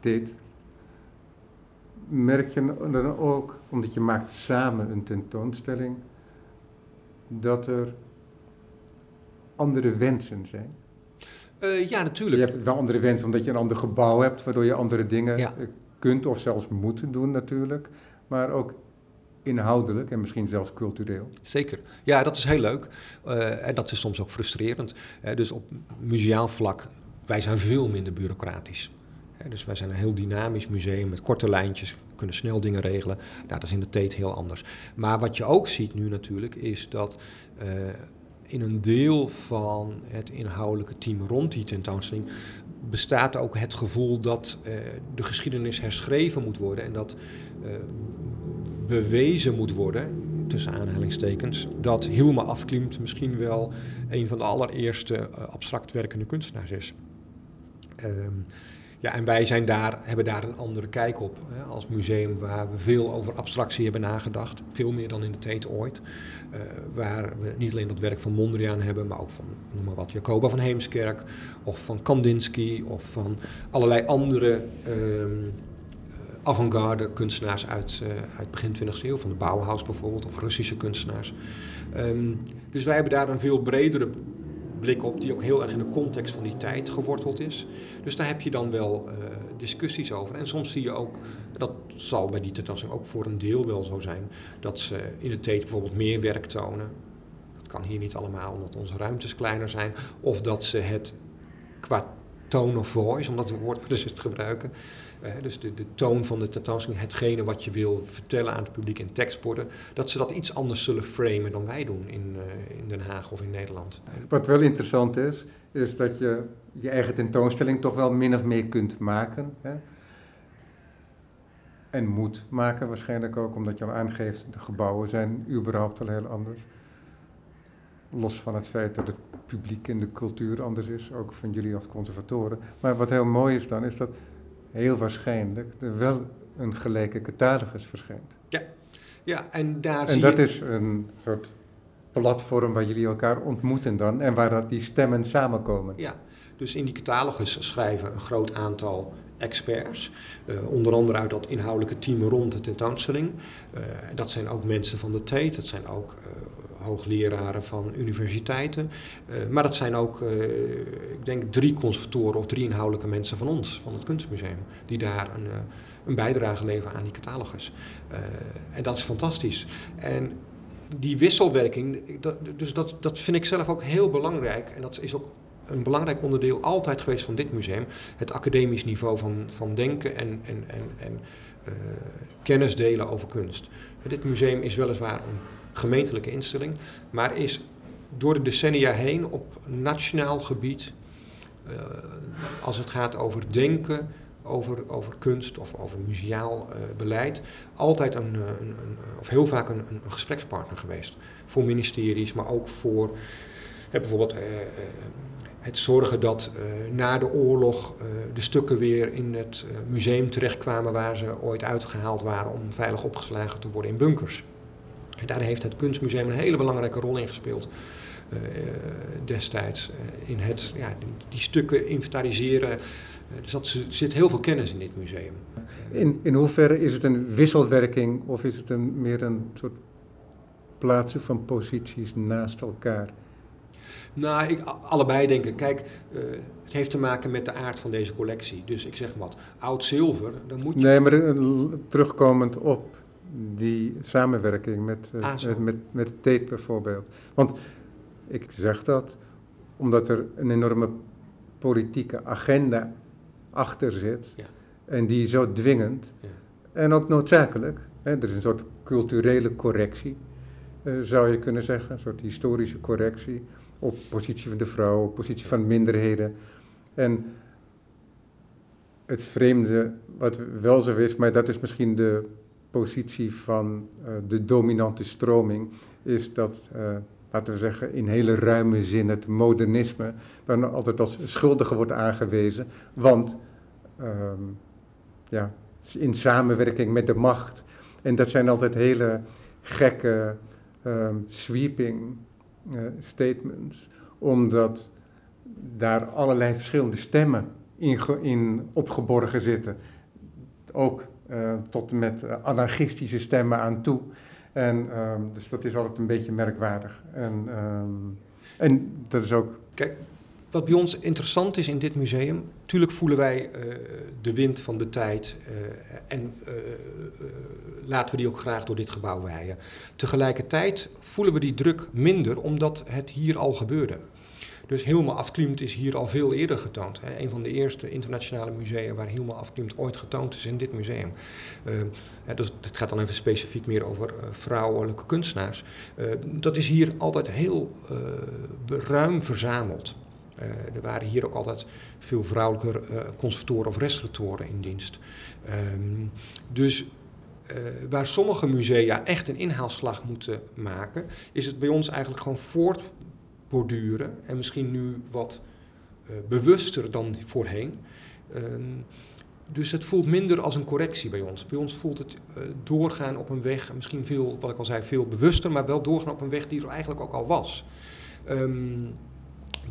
dit, merk je dan ook, omdat je maakt samen een tentoonstelling, dat er andere wensen zijn? Uh, ja, natuurlijk. Je hebt wel andere wensen omdat je een ander gebouw hebt, waardoor je andere dingen ja. Eh, kunt of zelfs moet doen natuurlijk. Maar ook inhoudelijk en misschien zelfs cultureel. Zeker. Ja, dat is heel leuk. Uh, en dat is soms ook frustrerend. Uh, dus op museaal vlak, wij zijn veel minder bureaucratisch. Uh, dus wij zijn een heel dynamisch museum met korte lijntjes, kunnen snel dingen regelen. Nou, dat is in de Tate heel anders. Maar wat je ook ziet nu natuurlijk, is dat in een deel van het inhoudelijke team rond die tentoonstelling bestaat ook het gevoel dat uh, de geschiedenis herschreven moet worden en dat uh, bewezen moet worden, tussen aanhalingstekens, dat Hilma Afklimt misschien wel een van de allereerste uh, abstract werkende kunstenaars is. Um, ja, en wij zijn daar, hebben daar een andere kijk op. Hè, als museum waar we veel over abstractie hebben nagedacht. Veel meer dan in de tijd ooit. Uh, waar we niet alleen dat werk van Mondriaan hebben, maar ook van, noem maar wat, Jacoba van Heemskerk. Of van Kandinsky. Of van allerlei andere um, avant-garde kunstenaars uit, uh, uit begin 20e eeuw. Van de Bauhaus bijvoorbeeld, of Russische kunstenaars. Um, dus wij hebben daar een veel bredere blik op, die ook heel erg in de context van die tijd geworteld is. Dus daar heb je dan wel uh, discussies over. En soms zie je ook, dat zal bij die tentoonstelling ook voor een deel wel zo zijn, dat ze in de tijd bijvoorbeeld meer werk tonen. Dat kan hier niet allemaal, omdat onze ruimtes kleiner zijn. Of dat ze het qua tone of voice, om dat woord te gebruiken, dus de, toon van de tentoonstelling, hetgene wat je wil vertellen aan het publiek in tekstborden, dat ze dat iets anders zullen framen dan wij doen in, uh, in Den Haag of in Nederland. Wat wel interessant is, is dat je je eigen tentoonstelling toch wel min of meer kunt maken. Hè? En moet maken waarschijnlijk ook, omdat je al aangeeft, de gebouwen zijn überhaupt al heel anders. Los van het feit dat het publiek in de cultuur anders is, ook van jullie als conservatoren. Maar wat heel mooi is dan, is dat heel waarschijnlijk er wel een gelijke catalogus verschijnt. Ja, ja en daar en dat je... is een soort platform waar jullie elkaar ontmoeten dan en waar dat die stemmen samenkomen. Ja, dus in die catalogus schrijven een groot aantal experts, uh, onder andere uit dat inhoudelijke team rond de tentoonstelling. Uh, dat zijn ook mensen van de Tate, dat zijn ook uh, hoogleraren van universiteiten. Uh, maar dat zijn ook, uh, ik denk, drie conservatoren of drie inhoudelijke mensen van ons, van het Kunstmuseum, die daar een, uh, een bijdrage leveren aan die catalogus. en dat is fantastisch. En die wisselwerking, dat, dus dat, dat vind ik zelf ook heel belangrijk. En dat is ook een belangrijk onderdeel altijd geweest van dit museum. Het academisch niveau van, van denken en, en, en, en kennis delen over kunst. Dit museum is weliswaar een gemeentelijke instelling, maar is door de decennia heen op nationaal gebied, uh, als het gaat over denken, over, over kunst of over museaal uh, beleid, altijd een, een, een, of heel vaak een, een, gesprekspartner geweest. Voor ministeries, maar ook voor bijvoorbeeld het zorgen dat na de oorlog de stukken weer in het museum terechtkwamen waar ze ooit uitgehaald waren om veilig opgeslagen te worden in bunkers. En daar heeft het Kunstmuseum een hele belangrijke rol in gespeeld. Uh, destijds uh, in het ja, die, stukken inventariseren. Dus dat zit heel veel kennis in dit museum. In, in hoeverre is het een wisselwerking of is het een, meer een soort plaatsen van posities naast elkaar? Nou, ik, allebei denk ik. Kijk, het heeft te maken met de aard van deze collectie. Dus ik zeg wat, oud zilver, dan moet je... Nee, maar terugkomend op die samenwerking met, uh, Ah, met, met, met Tate bijvoorbeeld. Want ik zeg dat omdat er een enorme politieke agenda achter zit. Ja. En die is zo dwingend Ja. en ook noodzakelijk. Hè, er is een soort culturele correctie, eh, zou je kunnen zeggen. Een soort historische correctie op positie van de vrouw, op positie van minderheden. En het vreemde, wat wel zo is, maar dat is misschien de positie van uh, de dominante stroming, is dat, uh, laten we zeggen, in hele ruime zin het modernisme dan altijd als schuldige wordt aangewezen, want um, ja, in samenwerking met de macht. En dat zijn altijd hele gekke, um, sweeping uh, statements, omdat daar allerlei verschillende stemmen in, in opgeborgen zitten. Ook tot en met uh, anarchistische stemmen aan toe. En um, dus dat is altijd een beetje merkwaardig. En, um, en dat is ook. Kijk, wat bij ons interessant is in dit museum, natuurlijk voelen wij uh, de wind van de tijd en laten we die ook graag door dit gebouw waaien. Tegelijkertijd voelen we die druk minder omdat het hier al gebeurde. Dus Hilma Afklimt is hier al veel eerder getoond. Hè. Een van de eerste internationale musea waar Hilma Afklimt ooit getoond is in dit museum. Uh, dus het gaat dan even specifiek meer over uh, vrouwelijke kunstenaars. Uh, dat is hier altijd heel ruim verzameld. er waren hier ook altijd veel vrouwelijke conservatoren of restauratoren in dienst. Ehm, dus waar sommige musea echt een inhaalslag moeten maken, is het bij ons eigenlijk gewoon voortborduren en misschien nu wat bewuster dan voorheen. Ehm, dus het voelt minder als een correctie bij ons. Bij ons voelt het uh, doorgaan op een weg, misschien veel, wat ik al zei, veel bewuster, maar wel doorgaan op een weg die er eigenlijk ook al was. Um,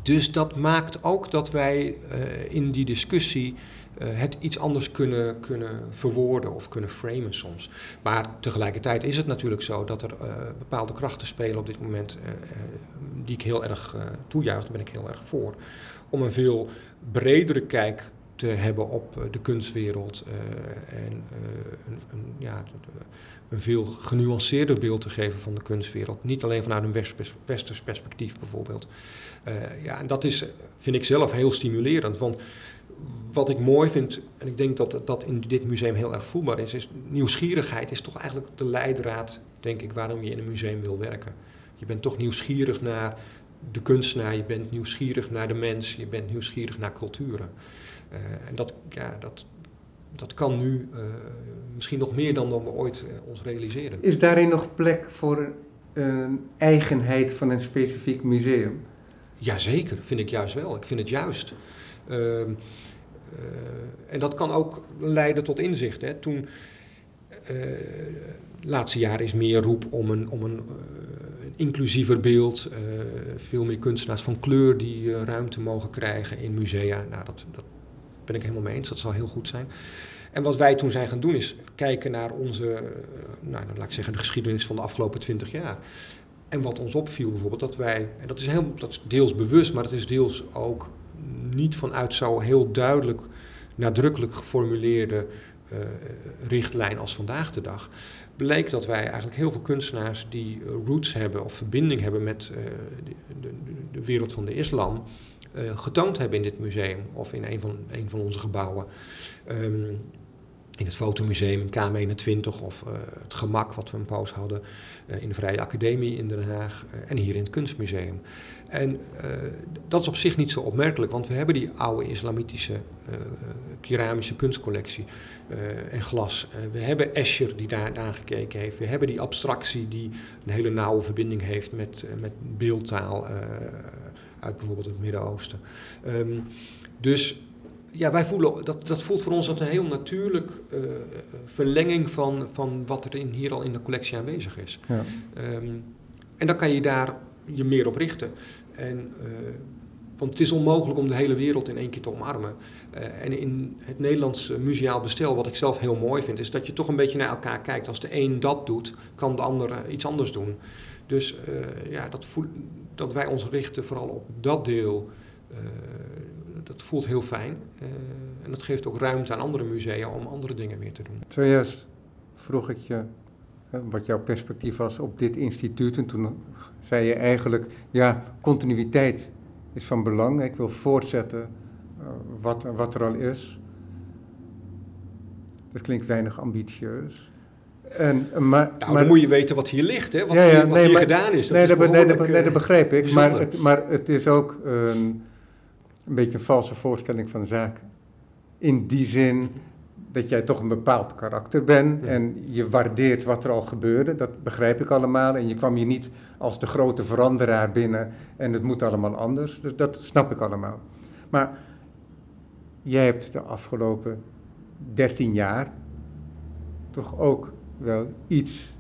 dus dat maakt ook dat wij uh, in die discussie uh, het iets anders kunnen, kunnen verwoorden of kunnen framen soms. Maar tegelijkertijd is het natuurlijk zo dat er bepaalde krachten spelen op dit moment die ik heel erg toejuich, daar ben ik heel erg voor. Om een veel bredere kijk te hebben op eh, de kunstwereld uh, en uh, een, een, ja, een veel genuanceerder beeld te geven van de kunstwereld. Niet alleen vanuit een westers perspectief bijvoorbeeld. Ja, en dat is, vind ik zelf heel stimulerend. Want wat ik mooi vind, en ik denk dat dat in dit museum heel erg voelbaar is, is nieuwsgierigheid is toch eigenlijk de leidraad, denk ik, waarom je in een museum wil werken. Je bent toch nieuwsgierig naar de kunstenaar, je bent nieuwsgierig naar de mens, je bent nieuwsgierig naar culturen. Uh, en dat, ja, dat, dat kan nu uh, misschien nog meer dan, dan we ooit uh, ons realiseren. Is daarin nog plek voor een eigenheid van een specifiek museum? Jazeker, vind ik juist wel. Ik vind het juist. Ehm, en dat kan ook leiden tot inzicht. Hè. Toen, laatste jaren is meer roep om een, om een inclusiever beeld. Veel meer kunstenaars van kleur die ruimte mogen krijgen in musea. Nou, dat, dat ben ik helemaal mee eens. Dat zal heel goed zijn. En wat wij toen zijn gaan doen is kijken naar onze, uh, nou, laat ik zeggen, de geschiedenis van de afgelopen twintig jaar. En wat ons opviel bijvoorbeeld, dat wij, en dat is, heel, dat is deels bewust, maar het is deels ook niet vanuit zo heel duidelijk, nadrukkelijk geformuleerde richtlijn als vandaag de dag bleek dat wij eigenlijk heel veel kunstenaars die roots hebben of verbinding hebben met uh, de, de, de, wereld van de islam, uh, getoond hebben in dit museum of in een van, een van onze gebouwen. Um, in het fotomuseum in K21 of uh, het gemak wat we een poos hadden uh, in de Vrije Academie in Den Haag en hier in het Kunstmuseum. En dat is op zich niet zo opmerkelijk, want we hebben die oude islamitische keramische kunstcollectie en glas. we hebben Escher die daar naar gekeken heeft. We hebben die abstractie die een hele nauwe verbinding heeft met, met beeldtaal uit bijvoorbeeld het Midden-Oosten. Um, dus ja, wij voelen, dat, dat voelt voor ons een heel natuurlijk uh, verlenging van, van wat er in, hier al in de collectie aanwezig is. Ja. Um, en dan kan je daar je meer op richten. En, uh, want het is onmogelijk om de hele wereld in één keer te omarmen. Uh, en in het Nederlands museaal bestel, wat ik zelf heel mooi vind, is dat je toch een beetje naar elkaar kijkt. Als de een dat doet, kan de ander iets anders doen. Dus ja, dat, voel, dat wij ons richten vooral op dat deel dat voelt heel fijn. Uh, en dat geeft ook ruimte aan andere musea om andere dingen meer te doen. Zojuist vroeg ik je wat jouw perspectief was op dit instituut. En toen zei je eigenlijk, ja, continuïteit is van belang. Ik wil voortzetten uh, wat, wat er al is. Dat klinkt weinig ambitieus. En, maar, nou, maar, dan moet je weten wat hier ligt, hè? wat ja, ja, hier, wat nee, hier maar, gedaan is. Dat nee, is dat, nee, dat, nee, dat begrijp ik. Maar het, maar het is ook een een beetje een valse voorstelling van zaken. In die zin dat jij toch een bepaald karakter bent en je waardeert wat er al gebeurde, dat begrijp ik allemaal. En je kwam hier niet als de grote veranderaar binnen en het moet allemaal anders. Dus dat snap ik allemaal. Maar jij hebt de afgelopen 13 jaar toch ook wel iets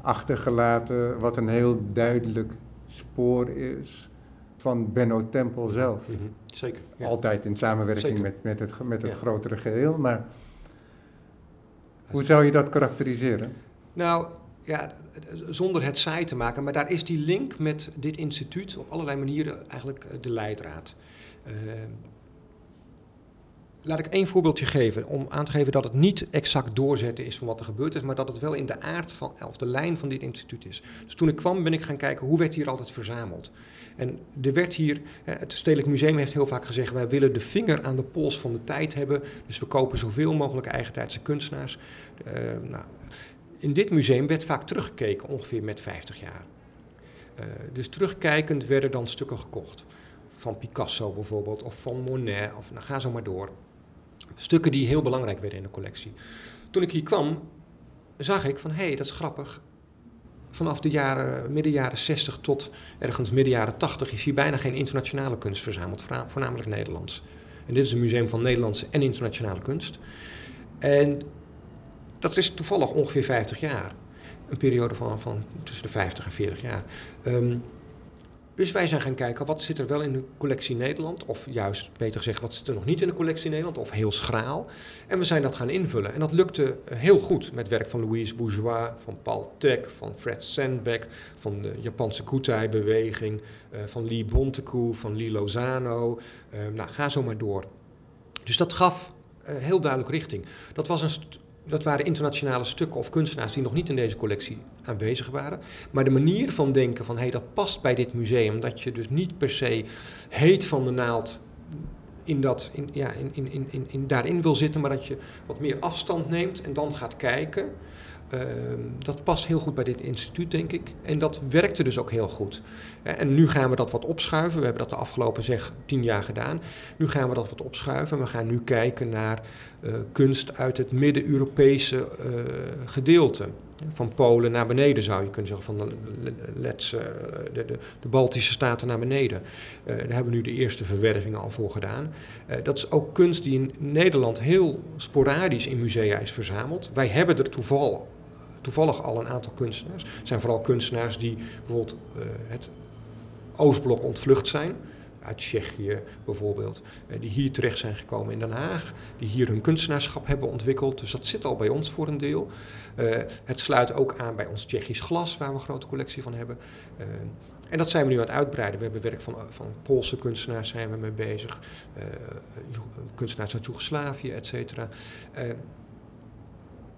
achtergelaten wat een heel duidelijk spoor is van Benno Tempel zelf. Mm -hmm. Zeker. Ja. Altijd in samenwerking met, met het, met het ja. grotere geheel. Maar hoe zou je dat karakteriseren? Nou, ja, zonder het saai te maken, maar daar is die link met dit instituut op allerlei manieren eigenlijk eh, de leidraad. Uh, laat ik één voorbeeldje geven, om aan te geven dat het niet exact doorzetten is van wat er gebeurd is, maar dat het wel in de aard van, of de lijn van dit instituut is. Dus toen ik kwam ben ik gaan kijken, hoe werd hier altijd verzameld? En er werd hier, het Stedelijk Museum heeft heel vaak gezegd, wij willen de vinger aan de pols van de tijd hebben, dus we kopen zoveel mogelijk eigentijdse kunstenaars. Uh, nou, in dit museum werd vaak teruggekeken, ongeveer met 50 jaar. Uh, dus terugkijkend werden dan stukken gekocht van Picasso bijvoorbeeld, of van Monet, of nou, ga zo maar door. Stukken die heel belangrijk werden in de collectie. Toen ik hier kwam, zag ik van, hé, hey, dat is grappig. Vanaf de jaren, midden jaren 60 tot ergens midden jaren 80 is hier bijna geen internationale kunst verzameld, voornamelijk Nederlands. En dit is een museum van Nederlandse en internationale kunst. En dat is toevallig ongeveer 50 jaar. Een periode van, van tussen de 50 en 40 jaar. Um, dus wij zijn gaan kijken wat zit er wel in de collectie Nederland, of juist beter gezegd, wat zit er nog niet in de collectie Nederland, of heel schraal. En we zijn dat gaan invullen. En dat lukte eh, heel goed met werk van Louise Bourgeois, van Paul Tech, van Fred Sandbeck, van de Japanse Kutai-beweging, uh, van Lee Bontekoe, van Lee Lozano. Uh, nou, ga zo maar door. Dus dat gaf heel duidelijk richting. Dat was een dat waren internationale stukken of kunstenaars die nog niet in deze collectie aanwezig waren. Maar de manier van denken van hey, dat past bij dit museum, dat je dus niet per se heet van de naald in dat, in, ja, in, in, in, in, daarin wil zitten, maar dat je wat meer afstand neemt en dan gaat kijken. Ehm, dat past heel goed bij dit instituut, denk ik. En dat werkte dus ook heel goed. En nu gaan we dat wat opschuiven. We hebben dat de afgelopen zeg tien jaar gedaan. Nu gaan we dat wat opschuiven. We gaan nu kijken naar uh, kunst uit het Midden-Europese uh, gedeelte. Van Polen naar beneden zou je kunnen zeggen, van de, Letse, de, de, de, Baltische staten naar beneden. Daar hebben we nu de eerste verwervingen al voor gedaan. dat is ook kunst die in Nederland heel sporadisch in musea is verzameld. Wij hebben er toevallig toevallig al een aantal kunstenaars. Het zijn vooral kunstenaars die bijvoorbeeld uh, het Oostblok ontvlucht zijn. Uit Tsjechië bijvoorbeeld. Uh, die hier terecht zijn gekomen in Den Haag. Die hier hun kunstenaarschap hebben ontwikkeld. Dus dat zit al bij ons voor een deel. Uh, het sluit ook aan bij ons Tsjechisch glas, waar we een grote collectie van hebben. En dat zijn we nu aan het uitbreiden. We hebben werk van, van Poolse kunstenaars zijn we mee bezig. kunstenaars uit Joegoslavië, et cetera.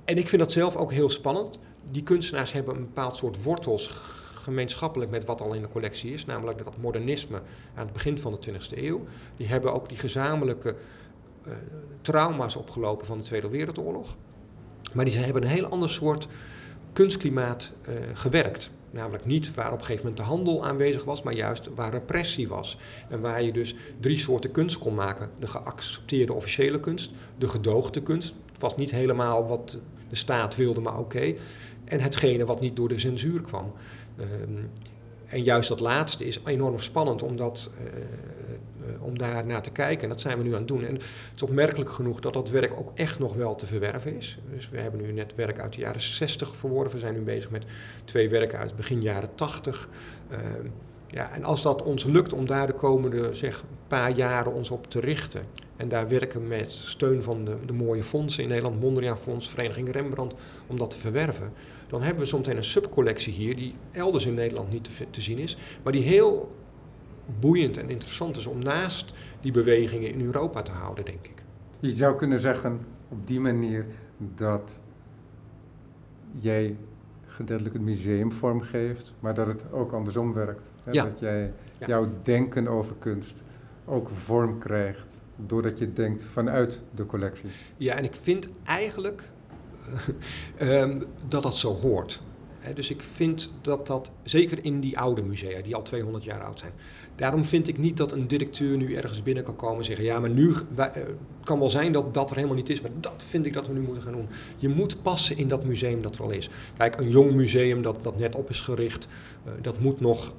En ik vind dat zelf ook heel spannend. Die kunstenaars hebben een bepaald soort wortels gemeenschappelijk met wat al in de collectie is, namelijk dat modernisme aan het begin van de 20e eeuw. Die hebben ook die gezamenlijke uh, trauma's opgelopen van de Tweede Wereldoorlog. Maar die hebben een heel ander soort kunstklimaat uh, gewerkt. Namelijk niet waar op een gegeven moment de handel aanwezig was, maar juist waar repressie was. En waar je dus drie soorten kunst kon maken. De geaccepteerde officiële kunst, de gedoogde kunst. Het was niet helemaal wat de staat wilde, maar oké. En hetgene wat niet door de censuur kwam. Um, en juist dat laatste is enorm spannend om, dat, uh, uh, om daar naar te kijken. En dat zijn we nu aan het doen. En het is opmerkelijk genoeg dat dat werk ook echt nog wel te verwerven is. Dus we hebben nu net werk uit de jaren 60 verworven. We zijn nu bezig met twee werken uit begin jaren 80. Uh, ehm, ja, en als dat ons lukt om daar de komende zeg, paar jaren ons op te richten en daar werken met steun van de, de mooie fondsen in Nederland, Mondriaan Fonds, Vereniging Rembrandt, om dat te verwerven. Dan hebben we zometeen een subcollectie hier die elders in Nederland niet te, te zien is, maar die heel boeiend en interessant is om naast die bewegingen in Europa te houden, denk ik. Je zou kunnen zeggen op die manier dat jij gedeeltelijk het museum vormgeeft, maar dat het ook andersom werkt. Hè? Ja. Dat jij jouw denken over kunst ook vorm krijgt doordat je denkt vanuit de collectie. Ja, en ik vind eigenlijk um, dat dat zo hoort. dus ik vind dat dat, zeker in die oude musea, die al 200 jaar oud zijn. Daarom vind ik niet dat een directeur nu ergens binnen kan komen en zeggen: Ja, maar nu het uh, kan wel zijn dat dat er helemaal niet is, maar dat vind ik dat we nu moeten gaan doen. Je moet passen in dat museum dat er al is. Kijk, een jong museum dat, dat net op is gericht, uh, dat moet nog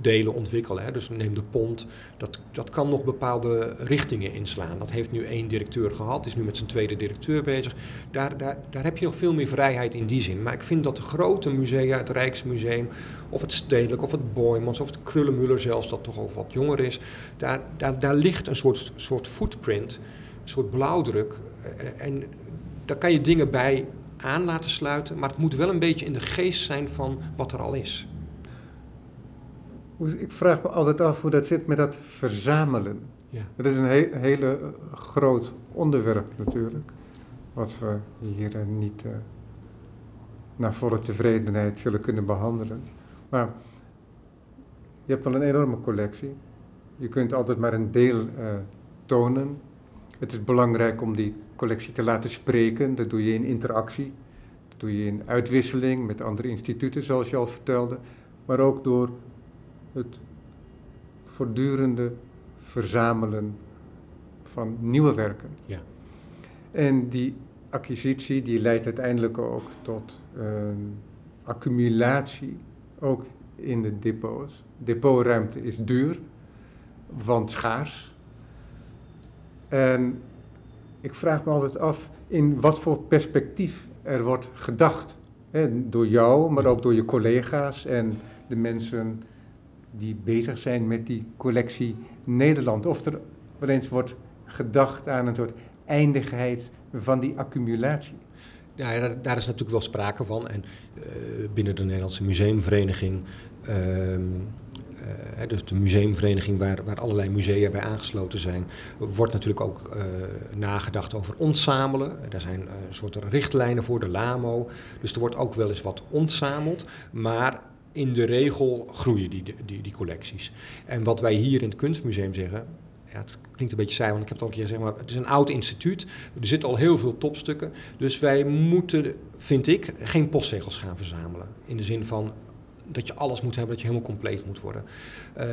delen ontwikkelen. Hè. Dus neem de pont, dat, dat kan nog bepaalde richtingen inslaan. Dat heeft nu één directeur gehad, is nu met zijn tweede directeur bezig. Daar, daar, daar heb je nog veel meer vrijheid in die zin. Maar ik vind dat de grote musea, het Rijksmuseum, of het Stedelijk, of het Boymans, of het Krullenmuller zelfs, dat toch ook wat jonger is, daar, daar, daar ligt een soort, soort footprint, een soort blauwdruk. Eh, en daar kan je dingen bij aan laten sluiten, maar het moet wel een beetje in de geest zijn van wat er al is. Ik vraag me altijd af hoe dat zit met dat verzamelen. Ja. Dat is een he hele groot onderwerp natuurlijk, wat we hier uh, niet uh, naar volle tevredenheid zullen kunnen behandelen. Maar je hebt wel een enorme collectie. Je kunt altijd maar een deel uh, tonen. Het is belangrijk om die collectie te laten spreken. Dat doe je in interactie. Dat doe je in uitwisseling met andere instituten, zoals je al vertelde. Maar ook door het voortdurende verzamelen van nieuwe werken. Ja. En die acquisitie die leidt uiteindelijk ook tot een accumulatie, ook in de depots. Depotruimte is duur, want schaars. En ik vraag me altijd af in wat voor perspectief er wordt gedacht. Hè, door jou, maar ook door je collega's en de mensen die bezig zijn met die collectie Nederland. Of er wel eens wordt gedacht aan een soort eindigheid van die accumulatie. Ja, daar, daar is natuurlijk wel sprake van. En uh, binnen de Nederlandse Museumvereniging, uh, uh, dus de museumvereniging waar, waar allerlei musea bij aangesloten zijn, wordt natuurlijk ook eh, nagedacht over ontzamelen. Daar zijn een soort richtlijnen voor, de LAMO. Dus er wordt ook wel eens wat ontzameld. Maar in de regel groeien die, die, die collecties. En wat wij hier in het Kunstmuseum zeggen, ja, het klinkt een beetje saai, want ik heb het al een keer gezegd, maar het is een oud instituut. Er zitten al heel veel topstukken. Dus wij moeten, vind ik, geen postzegels gaan verzamelen. In de zin van dat je alles moet hebben, dat je helemaal compleet moet worden. Uh,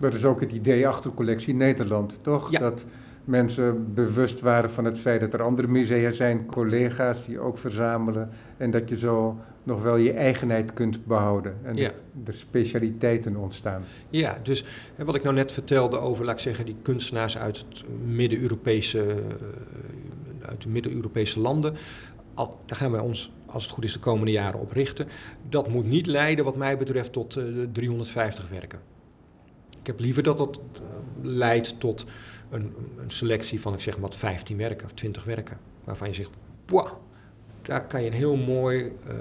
dat is ook het idee achter collectie Nederland, toch? Ja. Dat mensen bewust waren van het feit dat er andere musea zijn, collega's die ook verzamelen. En dat je zo nog wel je eigenheid kunt behouden. En Ja. dat er specialiteiten ontstaan. Ja, dus wat ik nou net vertelde over, laat ik zeggen, die kunstenaars uit het Midden-Europese, eh, uit de Midden-Europese landen. Al, daar gaan wij ons, als het goed is, de komende jaren op richten. Dat moet niet leiden, wat mij betreft, tot eh, 350 werken. Ik heb liever dat dat eh, leidt tot een, een selectie van, ik zeg maar, wat 15 werken of 20 werken. Waarvan je zegt, wow, daar kan je een heel mooi, eh,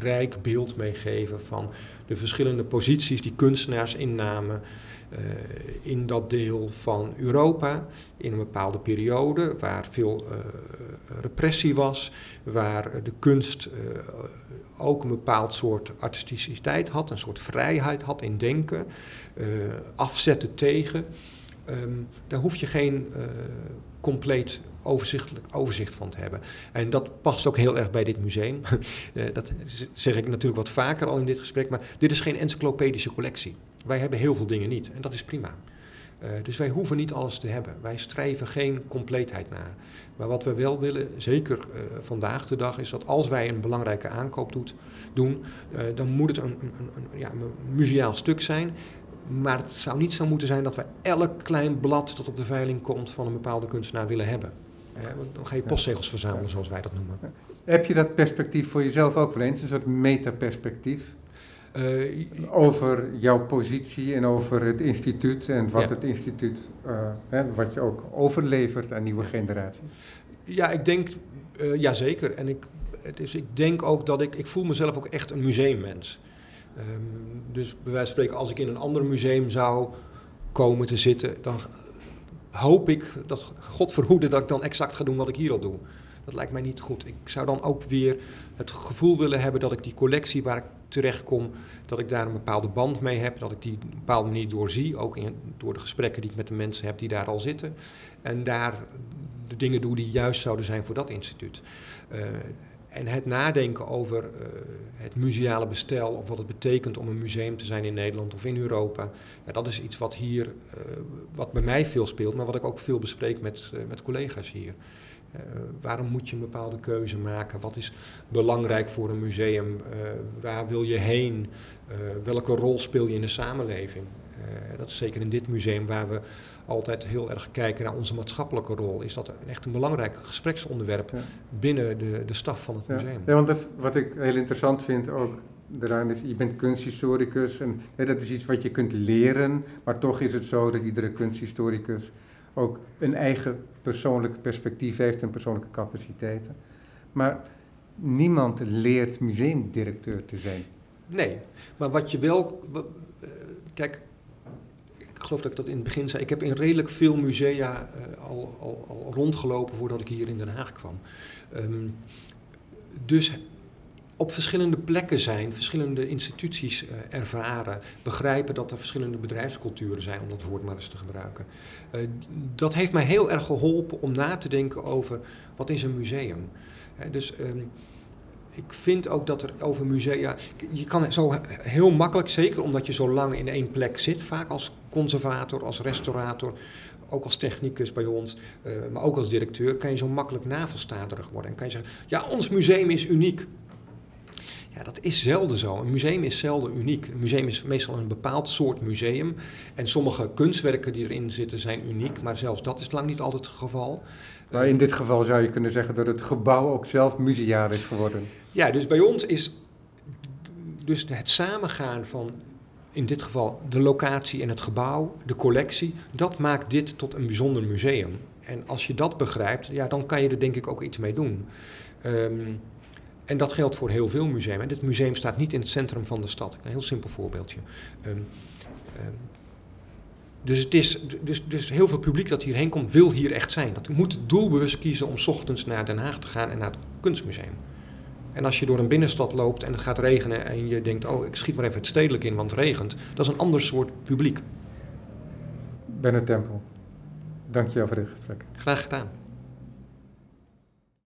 rijk beeld mee geven van de verschillende posities die kunstenaars innamen eh, in dat deel van Europa in een bepaalde periode waar veel eh, repressie was, waar de kunst ook een bepaald soort artisticiteit had, een soort vrijheid had in denken, afzetten tegen. Ehm, daar hoef je geen compleet overzichtelijk overzicht van te hebben. En dat past ook heel erg bij dit museum. Eh, dat zeg ik natuurlijk wat vaker al in dit gesprek, maar dit is geen encyclopedische collectie. Wij hebben heel veel dingen niet en dat is prima. Eh, dus wij hoeven niet alles te hebben. Wij streven geen compleetheid naar. Maar wat we wel willen, zeker eh, vandaag de dag, is dat als wij een belangrijke aankoop doet, doen, dan moet het een, een, een, een- ja, een museaal stuk zijn. Maar het zou niet zo moeten zijn dat we elk klein blad dat op de veiling komt van een bepaalde kunstenaar willen hebben. Want dan ga je postzegels verzamelen, zoals wij dat noemen. Heb je dat perspectief voor jezelf ook wel eens? Een soort metaperspectief Eh, over jouw positie en over het instituut en wat Ja. het instituut, eh, hè, wat je ook overlevert aan nieuwe generaties. Ja, ik denk, eh ja zeker. En ik, het is, ik denk ook dat ik, ik voel mezelf ook echt een museummens. Ehm, dus bij wijze van spreken, als ik in een ander museum zou komen te zitten, dan hoop ik dat God verhoede dat ik dan exact ga doen wat ik hier al doe. Dat lijkt mij niet goed. Ik zou dan ook weer het gevoel willen hebben dat ik die collectie waar ik terecht kom, dat ik daar een bepaalde band mee heb, dat ik die op een bepaalde manier doorzie, ook in, door de gesprekken die ik met de mensen heb die daar al zitten. En daar de dingen doe die juist zouden zijn voor dat instituut. Eh, en het nadenken over eh, het museale bestel of wat het betekent om een museum te zijn in Nederland of in Europa, ja, dat is iets wat hier, eh, wat bij mij veel speelt, maar wat ik ook veel bespreek met, eh, met collega's hier. Waarom moet je een bepaalde keuze maken? Wat is belangrijk voor een museum? Waar wil je heen? Welke rol speel je in de samenleving? Dat is zeker in dit museum waar we altijd heel erg kijken naar onze maatschappelijke rol. Is dat echt een belangrijk gespreksonderwerp Ja. binnen de, de staf van het Ja, museum? ja want dat, wat ik heel interessant vind ook daaraan is, je bent kunsthistoricus en hè, dat is iets wat je kunt leren, maar toch is het zo dat iedere kunsthistoricus ook een eigen persoonlijk perspectief heeft en persoonlijke capaciteiten. Maar niemand leert museumdirecteur te zijn. Nee, maar wat je wel. eh, kijk, geloof dat ik dat in het begin zei. Ik heb in redelijk veel musea eh, al, al, al rondgelopen voordat ik hier in Den Haag kwam. Ehm, dus op verschillende plekken zijn, verschillende instituties eh, ervaren, begrijpen dat er verschillende bedrijfsculturen zijn, om dat woord maar eens te gebruiken. Eh, dat heeft mij heel erg geholpen om na te denken over wat is een museum. Dus ehm, ik vind ook dat er over musea. Je kan zo heel makkelijk, zeker omdat je zo lang in één plek zit, vaak als conservator, als restaurator, ook als technicus bij ons, eh, maar ook als directeur, kan je zo makkelijk navelstaterig worden. En kan je zeggen, ja, ons museum is uniek. Ja, dat is zelden zo. Een museum is zelden uniek. Een museum is meestal een bepaald soort museum. En sommige kunstwerken die erin zitten zijn uniek, maar zelfs dat is lang niet altijd het geval. Maar in dit geval zou je kunnen zeggen dat het gebouw ook zelf museaal is geworden. Ja, dus bij ons is dus het samengaan van in dit geval de locatie en het gebouw, de collectie, dat maakt dit tot een bijzonder museum. En als je dat begrijpt, ja, dan kan je er denk ik ook iets mee doen. Ehm, en dat geldt voor heel veel musea. Dit museum staat niet in het centrum van de stad. Een heel simpel voorbeeldje. Ehm, ehm, dus, het is, dus, dus heel veel publiek dat hierheen komt, wil hier echt zijn. Dat moet doelbewust kiezen om ochtends naar Den Haag te gaan en naar het kunstmuseum. En als je door een binnenstad loopt en het gaat regenen en je denkt, oh, ik schiet maar even het stedelijk in, want het regent. Dat is een ander soort publiek. Bennett Tempel, dank je wel voor dit gesprek. Graag gedaan.